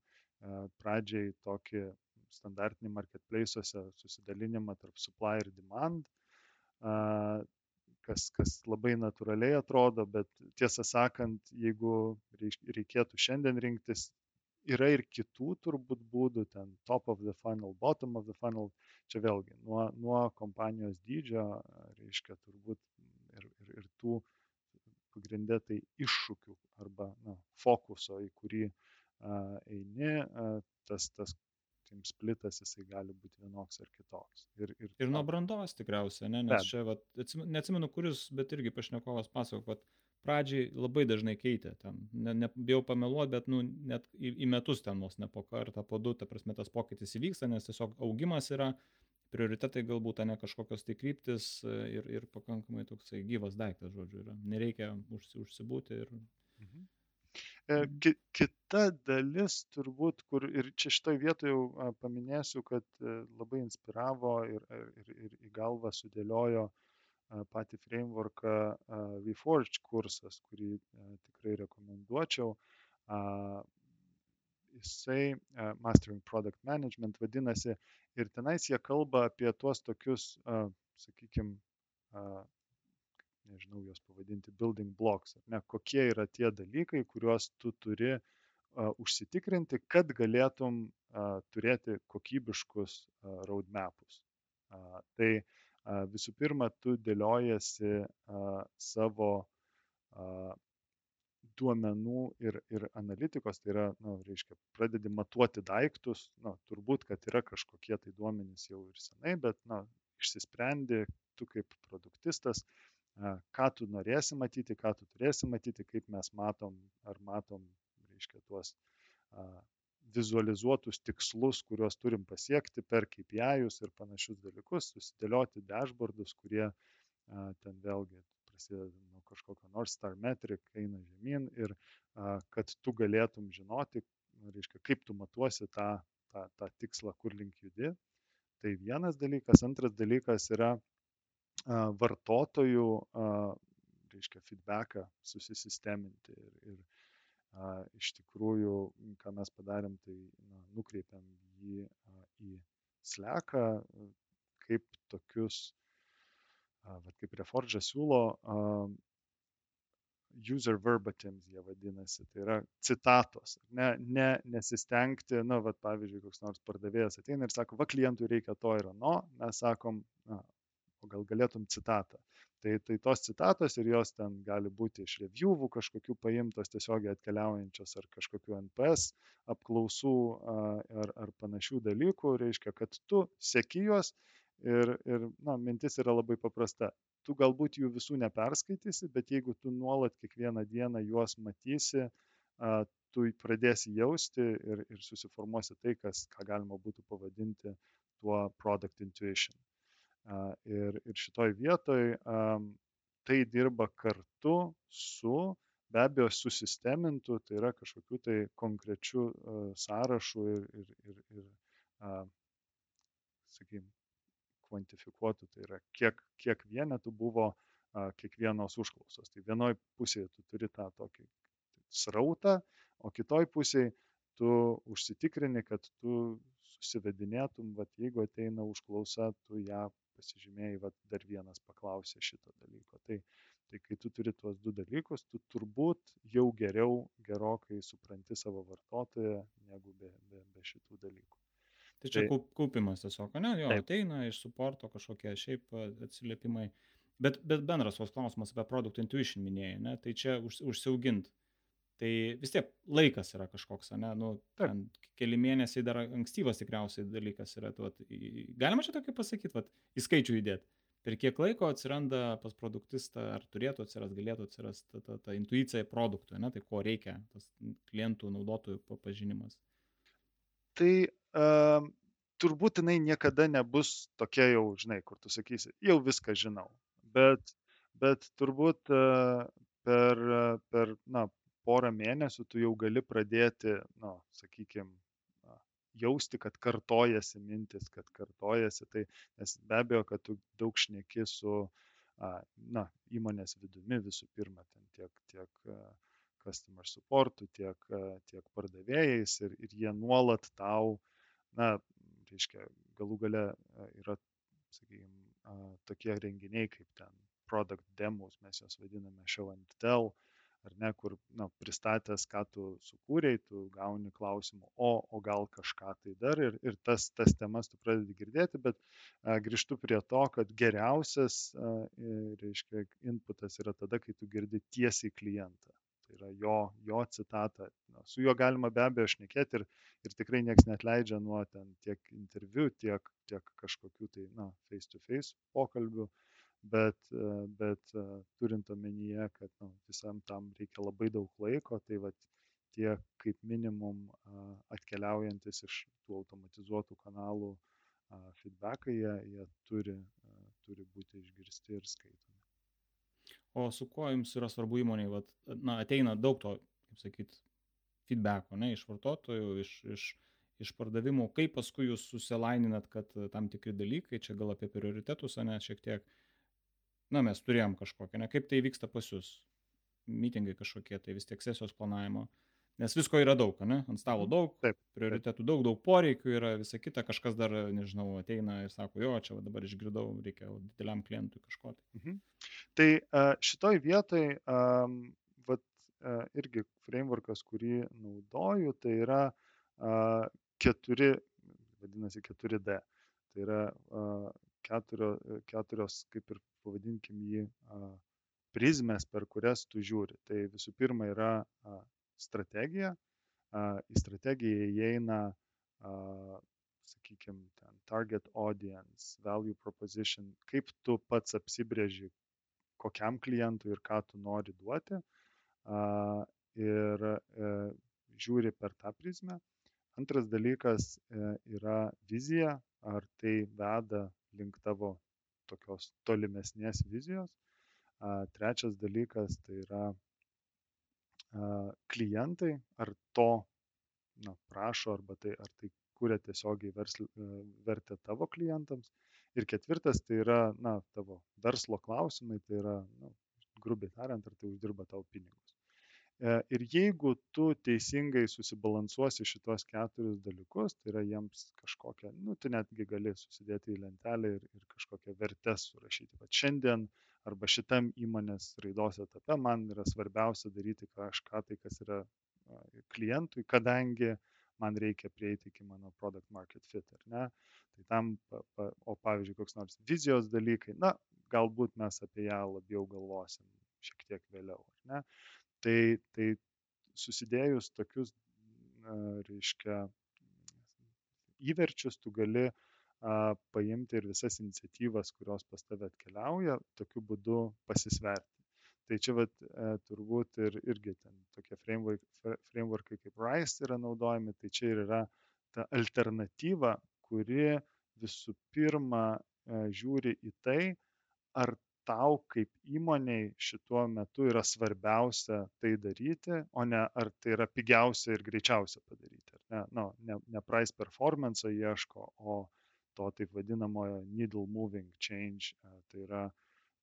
pradžiai tokį standartinį marketplace'uose susidalinimą tarp supply ir demand kas, kas labai natūraliai atrodo, bet tiesą sakant, jeigu reikėtų šiandien rinktis, yra ir kitų turbūt būdų, ten top of the funnel, bottom of the funnel, čia vėlgi nuo, nuo kompanijos dydžio, reiškia turbūt ir, ir, ir tų pagrindė tai iššūkių arba na, fokuso, į kurį a, eini, a, tas, tas sakykim, splitas jisai gali būti vienoks ar kitoks. Ir, ir, ir nuo brandos tikriausiai, ne? nes čia, vat, neatsimenu kuris, bet irgi pašnekovas pasako, kad pradžiai labai dažnai keitė ten, ne, ne, bijau pameluoti, bet nu, net į, į metus ten vos ne po kartą, po du, ta prasme tas pokytis įvyksta, nes tiesiog augimas yra, prioritetai galbūt, ne kažkokios tai kryptis ir, ir pakankamai toksai gyvas daiktas, žodžiu, yra. Nereikia užsi, užsibūti ir... Mhm. E, ki kita dalis turbūt, kur ir čia šitoje vietoje jau paminėsiu, kad e, labai inspiravo ir, ir, ir į galvą sudėliojo patį frameworką VForge kursas, kurį e, tikrai rekomenduočiau. Jisai Mastering Product Management vadinasi ir tenais jie kalba apie tuos tokius, sakykime, nežinau jos pavadinti, building blocks, ne, kokie yra tie dalykai, kuriuos tu turi uh, užsitikrinti, kad galėtum uh, turėti kokybiškus uh, roadmapus. Uh, tai uh, visų pirma, tu dėliojasi uh, savo uh, duomenų ir, ir analitikos, tai yra, na, nu, reiškia, pradedi matuoti daiktus, na, turbūt, kad yra kažkokie tai duomenys jau ir senai, bet, na, išsisprendi, tu kaip produktistas, ką tu norėsi matyti, ką tu turėsi matyti, kaip mes matom, ar matom, reiškia, tuos vizualizuotus tikslus, kuriuos turim pasiekti per KPI'us ir panašius dalykus, susidėlioti dashboardus, kurie ten vėlgi prasideda nuo kažkokio North Star metric, eina žemyn ir kad tu galėtum žinoti, reiškia, kaip tu matuosi tą, tą, tą tikslą, kur link judi. Tai vienas dalykas. Antras dalykas yra vartotojų, reiškia, feedbacką susisisteminti. Ir, ir iš tikrųjų, ką mes padarėm, tai na, nukreipiam jį į sleką, kaip tokius, va, kaip Reforge siūlo, user verbatims jie vadinasi, tai yra citatos. Ne, ne nesistengti, na, va, pavyzdžiui, koks nors pardavėjas ateina ir sako, va, klientui reikia to ir ano, mes sakom, na, o gal galėtum citatą. Tai, tai tos citatos ir jos ten gali būti iš reviewų kažkokių paimtos tiesiogiai atkeliaujančios ar kažkokių NPS apklausų ar, ar panašių dalykų, reiškia, kad tu seki juos ir, ir na, mintis yra labai paprasta. Tu galbūt jų visų neperskaitysi, bet jeigu tu nuolat kiekvieną dieną juos matysi, tu pradėsi jausti ir, ir susiformuosi tai, kas, ką galima būtų pavadinti tuo product intuition. Ir, ir šitoj vietoj tai dirba kartu su be abejo susistemintų, tai yra kažkokių tai konkrečių sąrašų ir, ir, ir, ir sakykime, kvantifikuotų, tai yra kiek, kiek vienetų buvo kiekvienos užklausos. Tai vienoje pusėje tu turi tą tokį srautą, o kitoj pusėje tu užsitikrini, kad tu susivedinėtum, vat, jeigu ateina užklausa, tu ją pasižymėjai, va, dar vienas paklausė šito dalyko. Tai, tai kai tu turi tuos du dalykus, tu turbūt jau geriau, gerokai supranti savo vartotoją, negu be, be, be šitų dalykų. Tai čia tai, kaupimas tiesiog, ne, jo, taip. ateina iš suporto kažkokie šiaip atsiliepimai. Bet, bet bendras tos klausimas apie product intuition minėjai, ne, tai čia už, užsiaugint Tai vis tiek laikas yra kažkoks, ne, nu, ten keli mėnesiai dar ankstyvas tikriausiai dalykas yra. Tu, vat, galima čia tokį pasakyti, vat, į skaičių įdėti. Per kiek laiko atsiranda pas produktistą, ar turėtų atsirasti, galėtų atsirasti ta, ta, ta intuicija produktui, ne, tai ko reikia, tas klientų, naudotojų pažinimas. Tai uh, turbūt jinai niekada nebus tokia jau, žinai, kur tu sakysi, jau viską žinau. Bet bet turbūt e, per, per na, porą mėnesių tu jau gali pradėti, na, sakykime, jausti, kad kartojasi mintis, kad kartojasi, tai nes be abejo, kad tu daug šneki su, na, įmonės vidumi visų pirma, ten tiek, tiek customer supportu, tiek, tiek pardavėjais ir, ir jie nuolat tau, na, reiškia, galų gale yra, sakykime, tokie renginiai kaip ten product demos, mes juos vadiname show and tell, ar ne, kur na, pristatęs, ką tu sukūrėjai, tu gauni klausimų, o, o gal kažką tai dar ir, ir tas, tas temas tu pradedi girdėti, bet a, grįžtu prie to, kad geriausias, a, reiškia, inputas yra tada, kai tu girdi tiesiai klientą. Tai yra jo, jo citata. Na, su juo galima be abejo šnekėti ir, ir tikrai niekas net leidžia nuo ten tiek interviu, tiek, tiek kažkokių tai, na, face-to-face -face pokalbių. Uh, bet, e, bet e, turint omenyje, kad nu, visam tam reikia labai daug laiko, tai vat, tie kaip minimum atkeliaujantis iš tų automatizuotų kanalų feedbackai, jie, jie turi, turi būti išgirsti ir skaitomi. O su kuo jums yra svarbu įmoniai, vat, na, ateina daug to, kaip sakyt, feedbacko, ne, iš vartotojų, iš, iš, iš pardavimų, kaip paskui jūs susilaininat, kad tam tikri dalykai, čia gal apie prioritetus, ne, šiek tiek, na, mes turėjom kažkokią, ne, kaip tai vyksta pas jūs, mitingai kažkokie, tai vis tiek sesijos planavimo, nes visko yra daug, ne, ant stalo mhm. daug, taip, prioritetų daug, daug poreikių yra, visa kita, kažkas dar, nežinau, ateina ir sako, jo, čia dabar išgirdau, reikia dideliam klientui kažko. Tai, mhm. tai šitoj vietoj, vat, irgi frameworkas, kurį naudoju, tai yra uh, keturi, vadinasi 4D. Tai yra uh, keturio, keturios, kaip ir pavadinkim jį, prizmės, per kurias tu žiūri. Tai visų pirma yra strategija. Į strategiją įeina, sakykime, target audience, value proposition, kaip tu pats apsibrėži, kokiam klientui ir ką tu nori duoti. Ir e, žiūri per tą prizmę. Antras dalykas e, yra vizija, ar tai veda link tavo tokios tolimesnės vizijos. Trečias dalykas tai yra klientai, ar to na, prašo, arba tai, ar tai kuria tiesiogiai versl, e, vertę tavo klientams. Ir ketvirtas tai yra na, tavo verslo klausimai, tai yra, na, grubiai tariant, ar tai uždirba tau pinigus. E, ir jeigu tu teisingai susibalansuosi šitos keturis dalykus, tai yra jiems kažkokią, nu, tu netgi gali susidėti į lentelę ir, ir kažkokią vertę surašyti. Bet šiandien arba šitam įmonės raidos etape man yra svarbiausia daryti kažką tai, kas yra klientui, kadangi man reikia prieiti iki mano product market fit, ar ne? Tai tam, o pavyzdžiui, koks nors vizijos dalykai, na, galbūt mes apie ją labiau galvosim šiek tiek vėliau, ar ne? Tai, tai susidėjus tokius, reiškia, įverčius, tu gali paimti ir visas iniciatyvas, kurios pas tave atkeliauja, tokiu būdu pasisverti. Tai čia vat, e, turbūt ir, irgi ten tokie framework, frameworkai kaip RISE yra naudojami, tai čia ir yra ta alternatyva, kuri visų pirma e, žiūri į tai, ar tau kaip įmonei šituo metu yra svarbiausia tai daryti, o ne ar tai yra pigiausia ir greičiausia padaryti. Ne, no, ne, ne price performance ieško, o to taip vadinamojo needle moving change. E, tai yra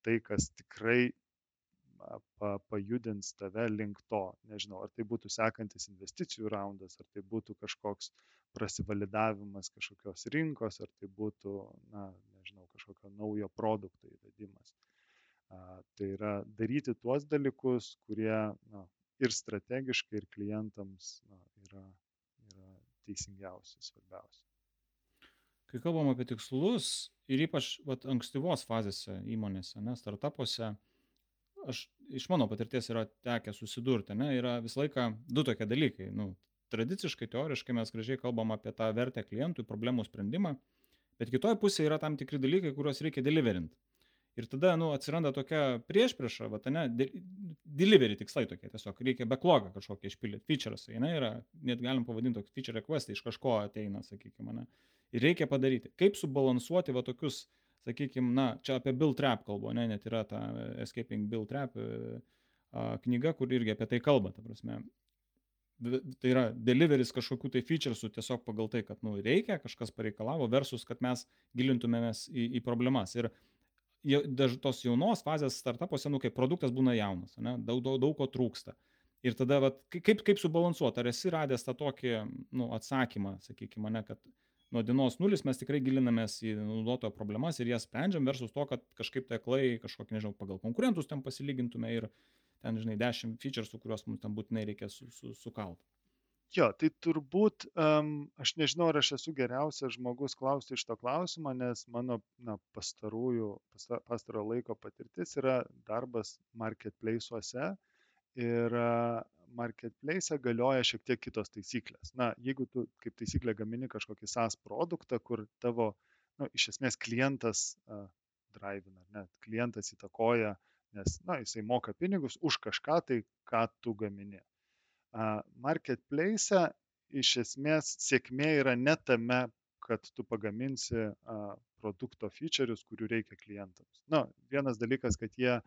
tai, kas tikrai pa, pajudins tave link to. Nežinau, ar tai būtų sekantis investicijų raundas, ar tai būtų kažkoks prasivalidavimas kažkokios rinkos, ar tai būtų, na, nežinau, kažkokio naujo produkto įvedimas. Tai yra daryti tuos dalykus, kurie na, ir strategiškai, ir klientams na, yra, yra teisingiausi, svarbiausi. Kai kalbam apie tikslus ir ypač vat, ankstyvos fazėse įmonėse, ne, startupuose, aš iš mano patirties yra tekę susidurti, ne, yra visą laiką du tokie dalykai. Nu, tradiciškai, teoriškai mes gražiai kalbam apie tą vertę klientui, problemų sprendimą, bet kitoje pusėje yra tam tikri dalykai, kuriuos reikia deliverint. Ir tada, nu, atsiranda tokia priešprieša, va, ne, delivery tikslai tokie, tiesiog reikia backlogą kažkokį išpildyti, features, ne, yra, net galim pavadinti tokį feature request, iš kažko ateina, sakykime, ne. Ir reikia padaryti. Kaip subalansuoti va tokius sakykime, na, čia apie Bill Trap kalbu, ne, net yra ta Escaping Bill Trap knyga, kur irgi apie tai kalba, ta prasme. Tai yra deliveris kažkokių tai featuresų tiesiog pagal tai, kad nu, reikia, kažkas pareikalavo, versus, kad mes gilintumėmės į, į problemas. Ir daž, tos jaunos fazės startupuose, nu, kai produktas būna jaunas, ne, daug, daug, daug ko trūksta. Ir tada, vat, kaip, kaip subalansuoti, ar esi radęs tą tokį nu, atsakymą, sakykime, ne, kad nuo dienos nulis mes tikrai gilinamės į naudotojo problemas ir jas sprendžiam versus to, kad kažkaip tai klai kažkokį, nežinau, pagal konkurentus ten pasilygintume ir ten, žinai, 10 featuresų, kuriuos mums ten būtinai reikia su, su, sukalt. Jo, tai turbūt um, aš nežinau, ar aš esu geriausias žmogus klausti iš to klausimo, nes mano na, pastarųjų, pastaro laiko patirtis yra darbas marketplace'uose ir marketplace galioja šiek tiek kitos taisyklės. Na, jeigu tu kaip taisyklė gamini kažkokį SaaS produktą, kur tavo, nu, iš esmės klientas uh, drivina, net klientas įtakoja, nes, na, jisai moka pinigus už kažką tai, ką tu gamini. Marketplace iš esmės sėkmė yra ne tame, kad tu pagaminsi produkto feature'us, kurių reikia klientams. Na, vienas dalykas, kad jie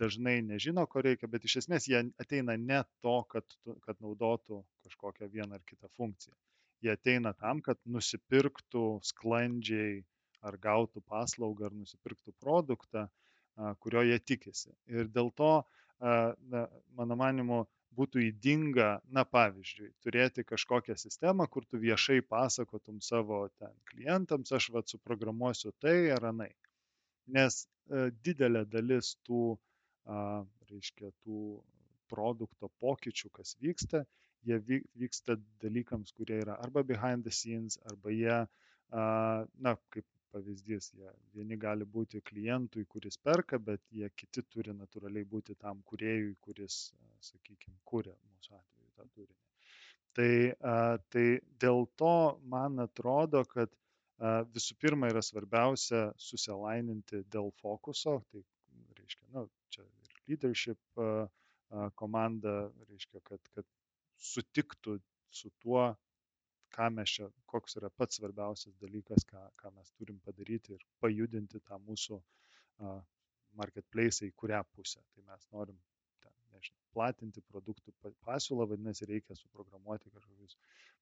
dažnai nežino, ko reikia, bet iš esmės jie ateina ne to, kad, kad naudotų kažkokią vieną ar kitą funkciją. Jie ateina tam, kad nusipirktų sklandžiai ar gautų paslaugą ar nusipirktų produktą, kurio jie tikisi. Ir dėl to, na, mano manimu, būtų įdinga, na pavyzdžiui, turėti kažkokią sistemą, kur tu viešai pasakotum savo ten klientams, aš vad suprogramuosiu tai ar anai. Nes e, didelė dalis tų reiškia, tų produkto pokyčių, kas vyksta, jie vyksta dalykams, kurie yra arba behind the scenes, arba jie, na, kaip pavyzdys, jie vieni gali būti klientui, kuris perka, bet jie kiti turi natūraliai būti tam kuriejui, kuris, sakykime, kūrė mūsų atveju tą turinį. Tai, tai dėl to man atrodo, kad visų pirma yra svarbiausia susilaininti dėl fokuso, tai reiškia, nu, čia ir leadership komanda, reiškia, kad, kad sutiktų su tuo, ką mes čia, koks yra pats svarbiausias dalykas, ką, ką mes turim padaryti ir pajudinti tą mūsų marketplace į kurią pusę. Tai mes norim ten, nežinau, platinti produktų pasiūlą, vadinasi, reikia suprogramuoti kažkokius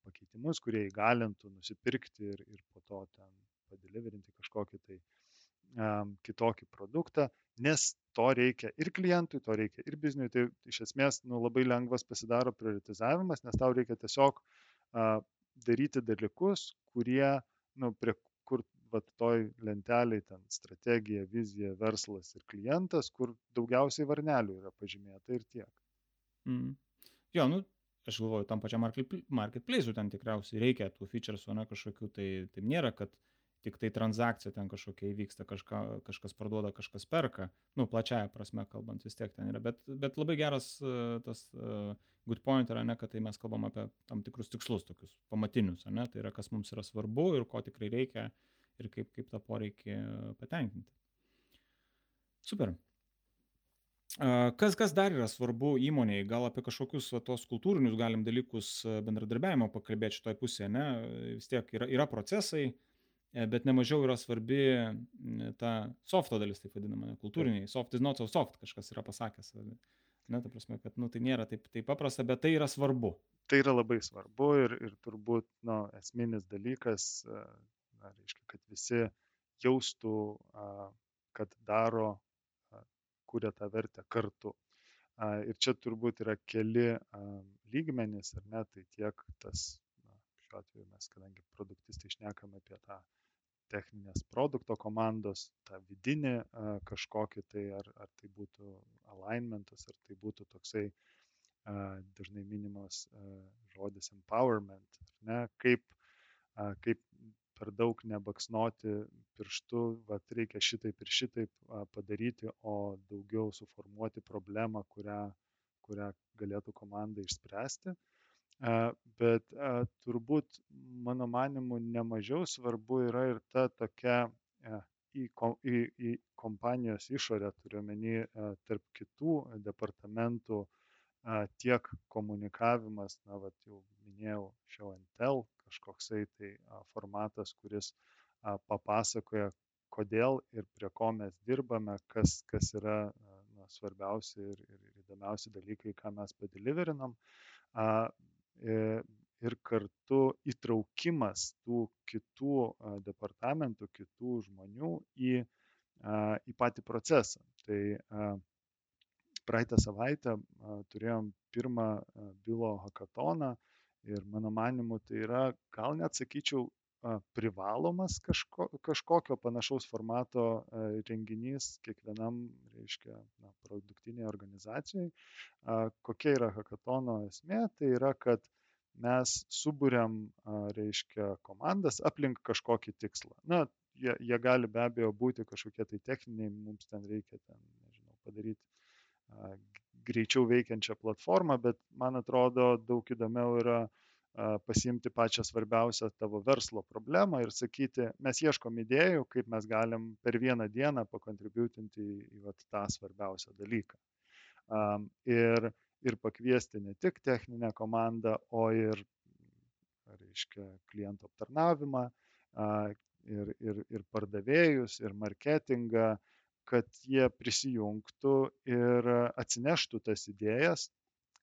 pakeitimus, kurie įgalintų nusipirkti ir, ir po to ten padeliverinti kažkokį tai um, kitokį produktą nes to reikia ir klientui, to reikia ir bizniui. Tai iš esmės nu, labai lengvas pasidaro prioritizavimas, nes tau reikia tiesiog uh, daryti dalykus, kurie, nu, prie kur vat, toj lenteliai ten strategija, vizija, verslas ir klientas, kur daugiausiai varnelių yra pažymėta ir tiek. Mm. Jo, nu, aš galvoju, tam pačiam marketplace'u ten tikriausiai reikia tų featuresų, ne kažkokių, tai, tai nėra, kad uh, tik tai transakcija ten kažkokia įvyksta, kažką, kažkas parduoda, kažkas perka, nu, plačiaja prasme kalbant vis tiek ten yra, bet, bet labai geras uh, tas uh, good point yra ne, kad tai mes kalbam apie tam tikrus tikslus, tokius pamatinius, ne, tai yra kas mums yra svarbu ir ko tikrai reikia ir kaip, kaip tą poreikį patenkinti. Super. Kas, kas dar yra svarbu įmonėje, gal apie kažkokius va, tos kultūrinius galim dalykus bendradarbiavimo pakalbėti šitoje pusėje, ne? Vis tiek yra, yra procesai, uh, E, bet nemažiau yra svarbi ta softo dalis, taip vadinama, kultūriniai. Soft is not so soft, kažkas yra pasakęs. Ne, ta prasme, kad nu, tai nėra taip, taip paprasta, bet tai yra svarbu. Tai yra labai svarbu ir, ir turbūt nu, esminis dalykas, e, na, reiškia, kad visi jaustų, kad daro, kuria tą vertę kartu. Ir čia turbūt yra keli lygmenys, ar ne, tai tiek tas, na, šiuo atveju mes, kadangi produktistai išnekame apie tą techninės produkto komandos, tą vidinį kažkokį tai, ar, ar tai būtų alignmentas, ar tai būtų toksai dažnai minimas žodis empowerment, ne, kaip, kaip per daug nebaksnoti pirštu, va, reikia šitaip ir šitaip padaryti, o daugiau suformuoti problemą, kurią, kurią galėtų komanda išspręsti bet turbūt mano manimu nemažiau svarbu yra ir ta tokia į, į, į kompanijos išorę, turiuomenį tarp kitų departamentų tiek komunikavimas, na, va, jau minėjau, show and tell, kažkoksai tai formatas, kuris papasakoja, kodėl ir prie ko mes dirbame, kas, kas yra na, svarbiausi ir, ir įdomiausi dalykai, ką mes padeliverinam. Ir kartu įtraukimas tų kitų departamentų, kitų žmonių į, į patį procesą. Tai praeitą savaitę turėjom pirmą bylo hackatoną ir mano manimu tai yra, gal net sakyčiau, privalomas kažko, kažkokio panašaus formato renginys kiekvienam, reiškia, na, produktiniai organizacijai. Kokia yra hackatono esmė? Tai yra, kad mes suburiam, reiškia, komandas aplink kažkokį tikslą. Na, jie, jie gali be abejo būti kažkokie tai techniniai, mums ten reikia ten, nežinau, padaryti greičiau veikiančią platformą, bet man atrodo daug įdomiau yra pasiimti pačią svarbiausią tavo verslo problemą ir sakyti, mes ieškom idėjų, kaip mes galim per vieną dieną pakontributinti į, vat, tą svarbiausią dalyką. Um, ir, ir pakviesti ne tik techninę komandą, o ir, reiškia, klientų aptarnavimą, uh, ir, ir, ir pardavėjus, ir marketingą, kad jie prisijungtų ir atsineštų tas idėjas,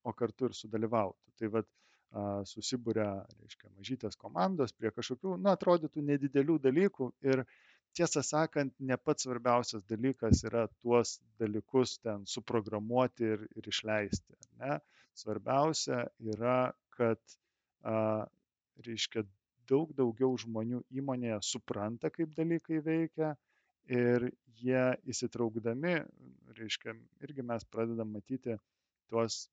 o kartu ir sudalyvautų. Tai vad susibūrė, reiškia, mažytės komandos prie kažkokių, na, atrodytų nedidelių dalykų ir tiesą sakant, ne pats svarbiausias dalykas yra tuos dalykus ten suprogramuoti ir, ir išleisti. Ne? Svarbiausia yra, kad, a, reiškia, daug daugiau žmonių įmonėje supranta, kaip dalykai veikia ir jie įsitraukdami, reiškia, irgi mes pradedam matyti tuos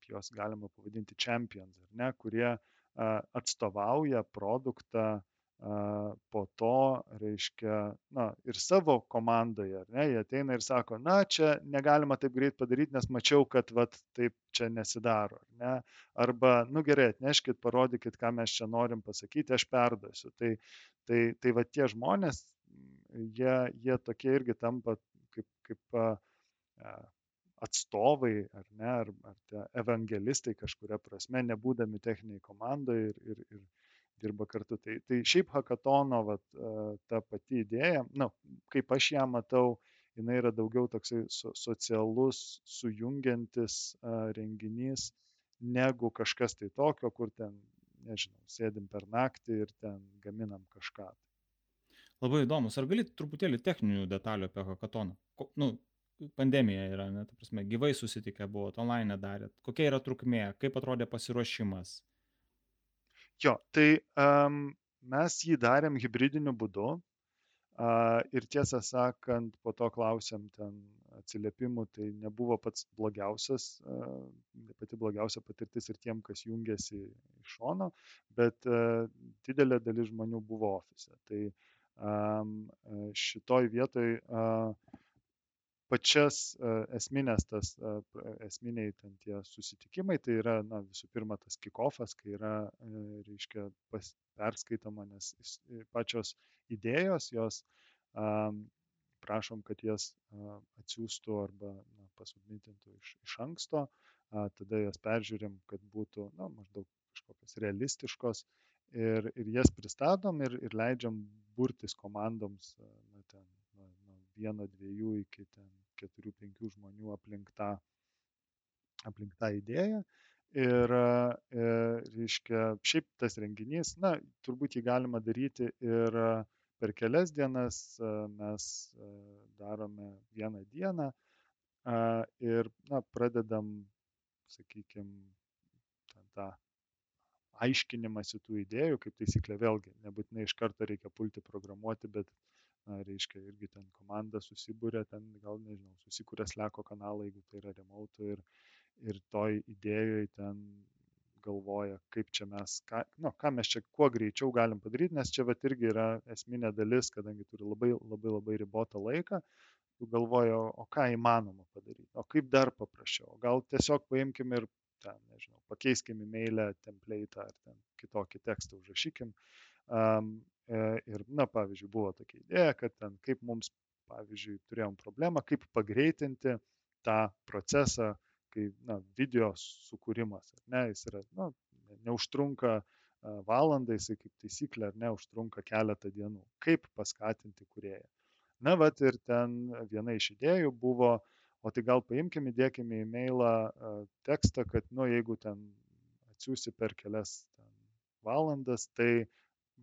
kaip juos galima pavadinti champions, ne, kurie atstovauja produktą po to, reiškia, na, ir savo komandoje, ne, jie ateina ir sako, na, čia negalima taip greit padaryti, nes mačiau, kad, vat, taip čia nesidaro, ar ne, arba, nu gerai, atneškit, parodykit, ką mes čia norim pasakyti, aš perduosiu. Tai, tai, tai va tie žmonės, jie, jie tokie irgi tampa kaip, kaip atstovai ar ne, ar, ar tie evangelistai kažkuria prasme, nebūdami techniniai komandoje ir, ir, ir dirba kartu. Tai, tai šiaip hackatono vat, ta pati idėja, na, kaip aš ją matau, jinai yra daugiau toksai so, socialus, sujungiantis renginys, negu kažkas tai tokio, kur ten, nežinau, sėdim per naktį ir ten gaminam kažką. Labai įdomus. Ar gali truputėlį techninių detalių apie hackatoną? Ko, nu, pandemija yra, ne, ta prasme, gyvai susitikę buvot, online darėt, kokia yra trukmė, kaip atrodė pasiruošimas? Jo, tai um, mes jį darėm hybridiniu būdu uh, ir tiesą sakant, po to klausėm ten atsiliepimų, tai nebuvo pats blogiausias, uh, pati blogiausia patirtis ir tiem, kas jungiasi iš šono, bet uh, didelė dalis žmonių buvo ofise. Tai um, šitoj vietoj uh, pačias esminės tas esminiai ten tie susitikimai, tai yra, na, visų pirma, tas kikofas, kai yra, reiškia, pas, perskaitoma, nes pačios idėjos, jos prašom, kad jas atsiųstų arba na, pasubmitintų iš, iš anksto, tada jas peržiūrim, kad būtų, na, maždaug kažkokios realistiškos. Ir, ir jas pristatom ir, ir leidžiam burtis komandoms, na, ten, nuo vieno, dviejų iki ten keturių, penkių žmonių aplink tą, aplink tą idėją. Ir, e, reiškia, šiaip tas renginys, na, turbūt jį galima daryti ir per kelias dienas, e, mes e, darome vieną dieną ir, na, pradedam, sakykime, tą aiškinimąsi tų idėjų, kaip taisyklė vėlgi, nebūtinai iš karto reikia pulti programuoti, bet reiškia, irgi ten komanda susibūrė, ten gal, nežinau, susikūrė sleko kanalą, jeigu tai yra remote ir, ir toj idėjoje ten galvoja, kaip čia mes, ką, nu, ką mes čia kuo greičiau galim padaryti, nes čia vat irgi yra esminė dalis, kadangi turi labai labai labai ribotą laiką, tu galvoji, o, o ką įmanoma padaryti, o kaip dar paprasčiau, gal tiesiog paimkim ir ten, nežinau, pakeiskim e-mailę, template ar ten kitokį tekstą užrašykim. Um, ir, na, pavyzdžiui, buvo tokia idėja, kad ten kaip mums, pavyzdžiui, turėjom problemą, kaip pagreitinti tą procesą, kai, na, video sukūrimas, ar ne, jis yra, na, neužtrunka valandą, jisai kaip taisyklė, ar ne, užtrunka keletą dienų. Kaip paskatinti kurieją. Na, vat ir ten viena iš idėjų buvo, o tai gal paimkim, įdėkime į mailą tekstą, kad, nu, jeigu ten atsiųsi per kelias ten, valandas, tai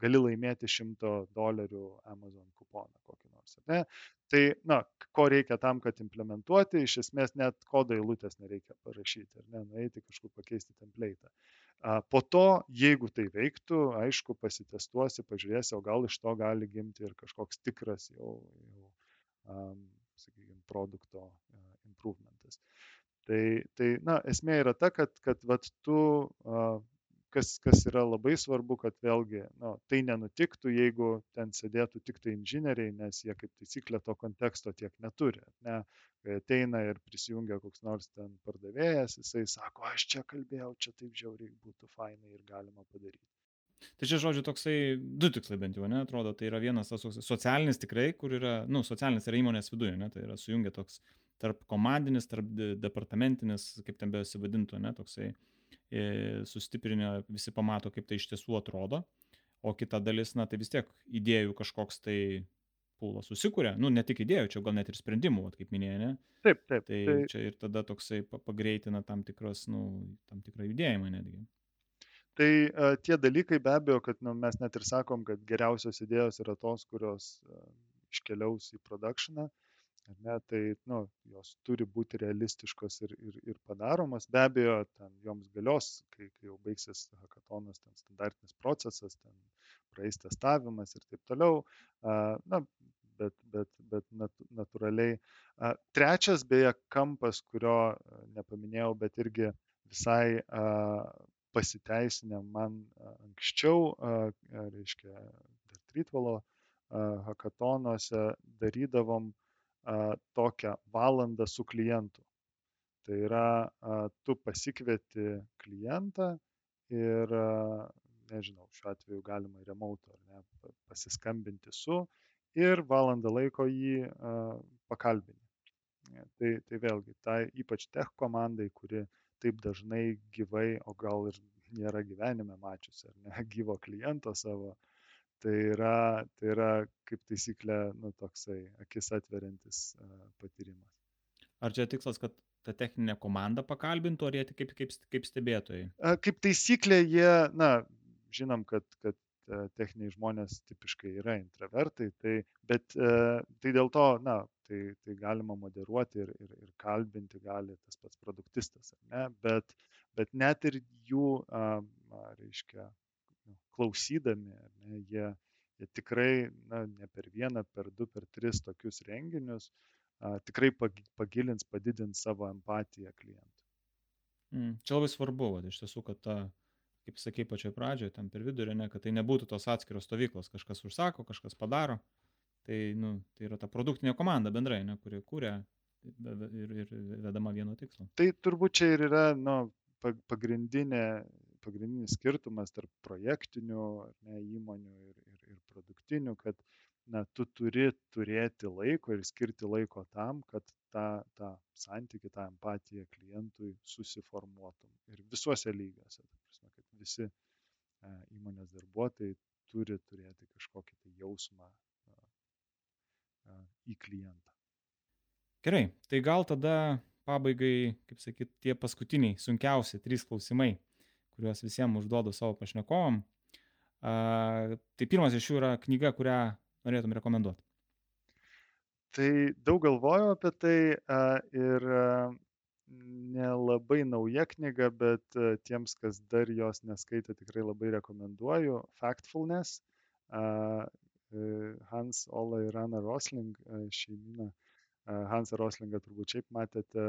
gali laimėti 100 dolerių Amazon kuponą kokį nors. Ne? Tai, na, ko reikia tam, kad implementuoti, iš esmės net kodo eilutės nereikia parašyti, ar ne, nueiti kažkur pakeisti template'ą. Po to, jeigu tai veiktų, aišku, pasitestuosi, pažiūrėsi, o gal iš to gali gimti ir kažkoks tikras jau, jau um, sakykime, produkto uh, improvementas. Tai, tai, na, esmė yra ta, kad, kad vat, tu uh, kas, kas yra labai svarbu, kad vėlgi nu, tai nenutiktų, jeigu ten sėdėtų tik tai inžinieriai, nes jie kaip taisyklė to konteksto tiek neturi. Ne? Kai ateina ir prisijungia koks nors ten pardavėjas, jisai sako, aš čia kalbėjau, čia taip žiauriai būtų fainai ir galima padaryti. Tai čia, žodžiu, toksai du tikslai bent jau, ne, atrodo, tai yra vienas tas socialinis tikrai, kur yra, nu, socialinis yra įmonės viduje, ne, tai yra sujungia toks tarp komandinis, tarp departamentinis, kaip ten besivadintų, ne, toksai uh, sustiprinę visi pamato, kaip tai iš tiesų atrodo, o kita dalis, na tai vis tiek idėjų kažkoks tai pūlas susikūrė, nu ne tik idėjų, čia gal net ir sprendimų, vat, kaip minėjai, ne? Taip, taip. Tai, tai čia ir tada toksai pagreitina tam, tikras, nu, tam tikrą judėjimą netgi. Tai a, tie dalykai be abejo, kad nu, mes net ir sakom, kad geriausios idėjos yra tos, kurios a, iškeliaus į produkcioną, ne, tai nu, jos turi būti realistiškos ir, ir, ir padaromos. Be abejo, ten joms galios, kai, kai jau baigsis hackatonas, ten standartinis procesas, ten praeis testavimas ir taip toliau. Na, bet, bet, bet natūraliai. Trečias, beje, kampas, kurio nepaminėjau, bet irgi visai pasiteisinę man anksčiau, reiškia, dar Tritvalo hackatonuose darydavom tokią valandą su klientu. Tai yra, tu pasikvieti klientą ir, nežinau, šiuo atveju galima remote ar ne, pasiskambinti su ir valandą laiko jį pakalbini. Tai, tai vėlgi, tai ypač tech komandai, kuri taip dažnai gyvai, o gal ir nėra gyvenime mačiusi, ar ne, gyvo kliento savo, tai yra, tai yra kaip taisyklė, nu, toksai akis atveriantis patyrimas. Ar čia tikslas, kad ta techninė komanda pakalbintų, ar jie kaip, kaip, kaip stebėtojai? Kaip taisyklė, jie, na, žinom, kad, kad techniniai žmonės tipiškai yra intravertai, tai, bet tai dėl to, na, tai, tai galima moderuoti ir, ir, ir kalbinti gali tas pats produktistas, ne? bet, bet net ir jų, reiškia, klausydami, ne, jie, jie tikrai, na, ne per vieną, per du, per tris tokius renginius, a, tikrai pagilins, padidins savo empatiją klientui. Mm, čia labai svarbu, va, iš tiesų, kad ta, kaip sakai pačioje pradžioje, tam per vidurį, ne, kad tai nebūtų tos atskiros stovyklos, kažkas užsako, kažkas padaro, tai, nu, tai yra ta produktinė komanda bendrai, ne, kuri kūrė ir, ir vedama vieno tikslo. Tai turbūt čia ir yra, nu, pagrindinė pagrindinis skirtumas tarp projektinių ne, įmonių ir, ir, ir produktinių, kad na, tu turi turėti laiko ir skirti laiko tam, kad tą, tą santyki, tą empatiją klientui susiformuotum. Ir visuose lygiuose. Prasme, kad visi e, įmonės darbuotojai turi turėti kažkokį tai jausmą e, e, į klientą. Gerai, tai gal tada pabaigai, kaip sakyt, tie paskutiniai, sunkiausi trys klausimai kuriuos visiems užduodu savo pašnekovam. Tai pirmas iš jų yra knyga, kurią norėtum rekomenduoti. Tai daug galvojau apie tai ir nelabai nauja knyga, bet tiems, kas dar jos neskaitė, tikrai labai rekomenduoju. Factfulness. Hans Ola ir Anna Rosling šeimina. Hansą Roslingą turbūt šiaip matėte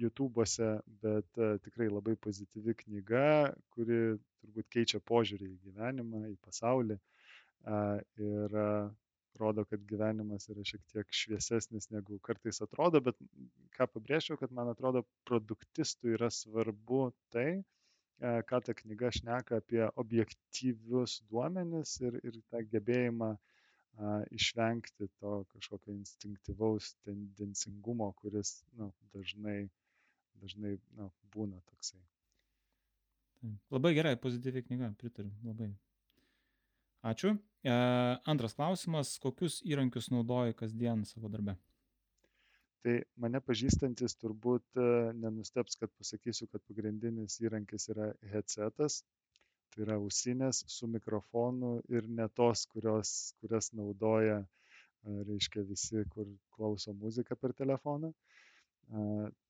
YouTube'ose, bet uh, tikrai labai pozityvi knyga, kuri turbūt keičia požiūrį į gyvenimą, į pasaulį uh, ir uh, rodo, kad gyvenimas yra šiek tiek šviesesnis negu kartais atrodo, bet ką pabrėžčiau, kad man atrodo, produktistui yra svarbu tai, ką ta knyga šneka apie objektyvius duomenis ir, ir tą gebėjimą a, išvengti to kažkokio instinktyvaus tendencingumo, kuris nu, dažnai dažnai na, būna toksai. Labai gerai, pozityvi knyga, pritariu, labai. Ačiū. E, antras klausimas, kokius įrankius naudoji kasdien savo darbe? Tai mane pažįstantis turbūt e, nenusteps, kad pasakysiu, kad pagrindinis įrankis yra headsetas, tai yra ausinės su mikrofonu ir ne tos, kurios, kurias naudoja, e, reiškia, visi, kur klauso muziką per telefoną.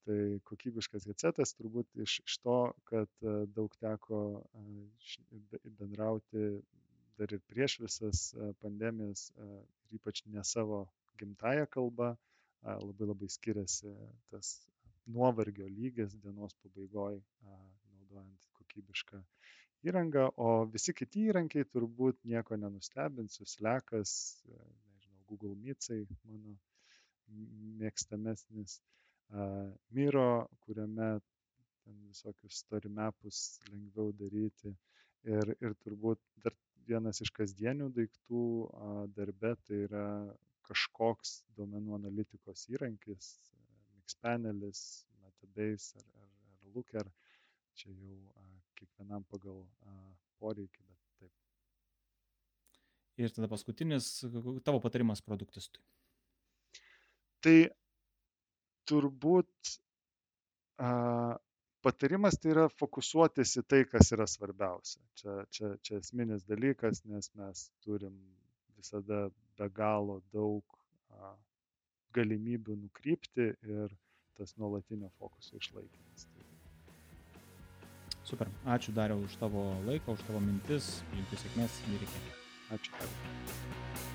Tai kokybiškas headsetas turbūt iš, iš to, kad daug teko bendrauti dar ir prieš visas pandemijas ir ypač ne savo gimtają kalbą, labai labai skiriasi tas nuovargio lygis dienos pabaigoje naudojant kokybišką įrangą, o visi kiti įrankiai turbūt nieko nenustebinsiu, slekas, nežinau, Google Meetsai, mano mėgstamesnis, Miro, kuriame ten visokius story mapus lengviau daryti ir, ir turbūt dar vienas iš kasdienių daiktų darbe tai yra kažkoks duomenų analitikos įrankis, Mixpanelis, Metabase ar, ar, ar Looker. Čia jau kiekvienam pagal a, poreikį, bet taip. Ir tada paskutinis tavo patarimas produktistui. Tai turbūt a, patarimas tai yra fokusuotis į tai, kas yra svarbiausia. Čia, čia, čia esminis dalykas, nes mes turim visada be galo daug a, galimybių nukrypti ir tas nuolatinio fokuso išlaikymas. Super, ačiū Dariau už tavo laiką, už tavo mintis, linkiu sėkmės ir iki. Ačiū.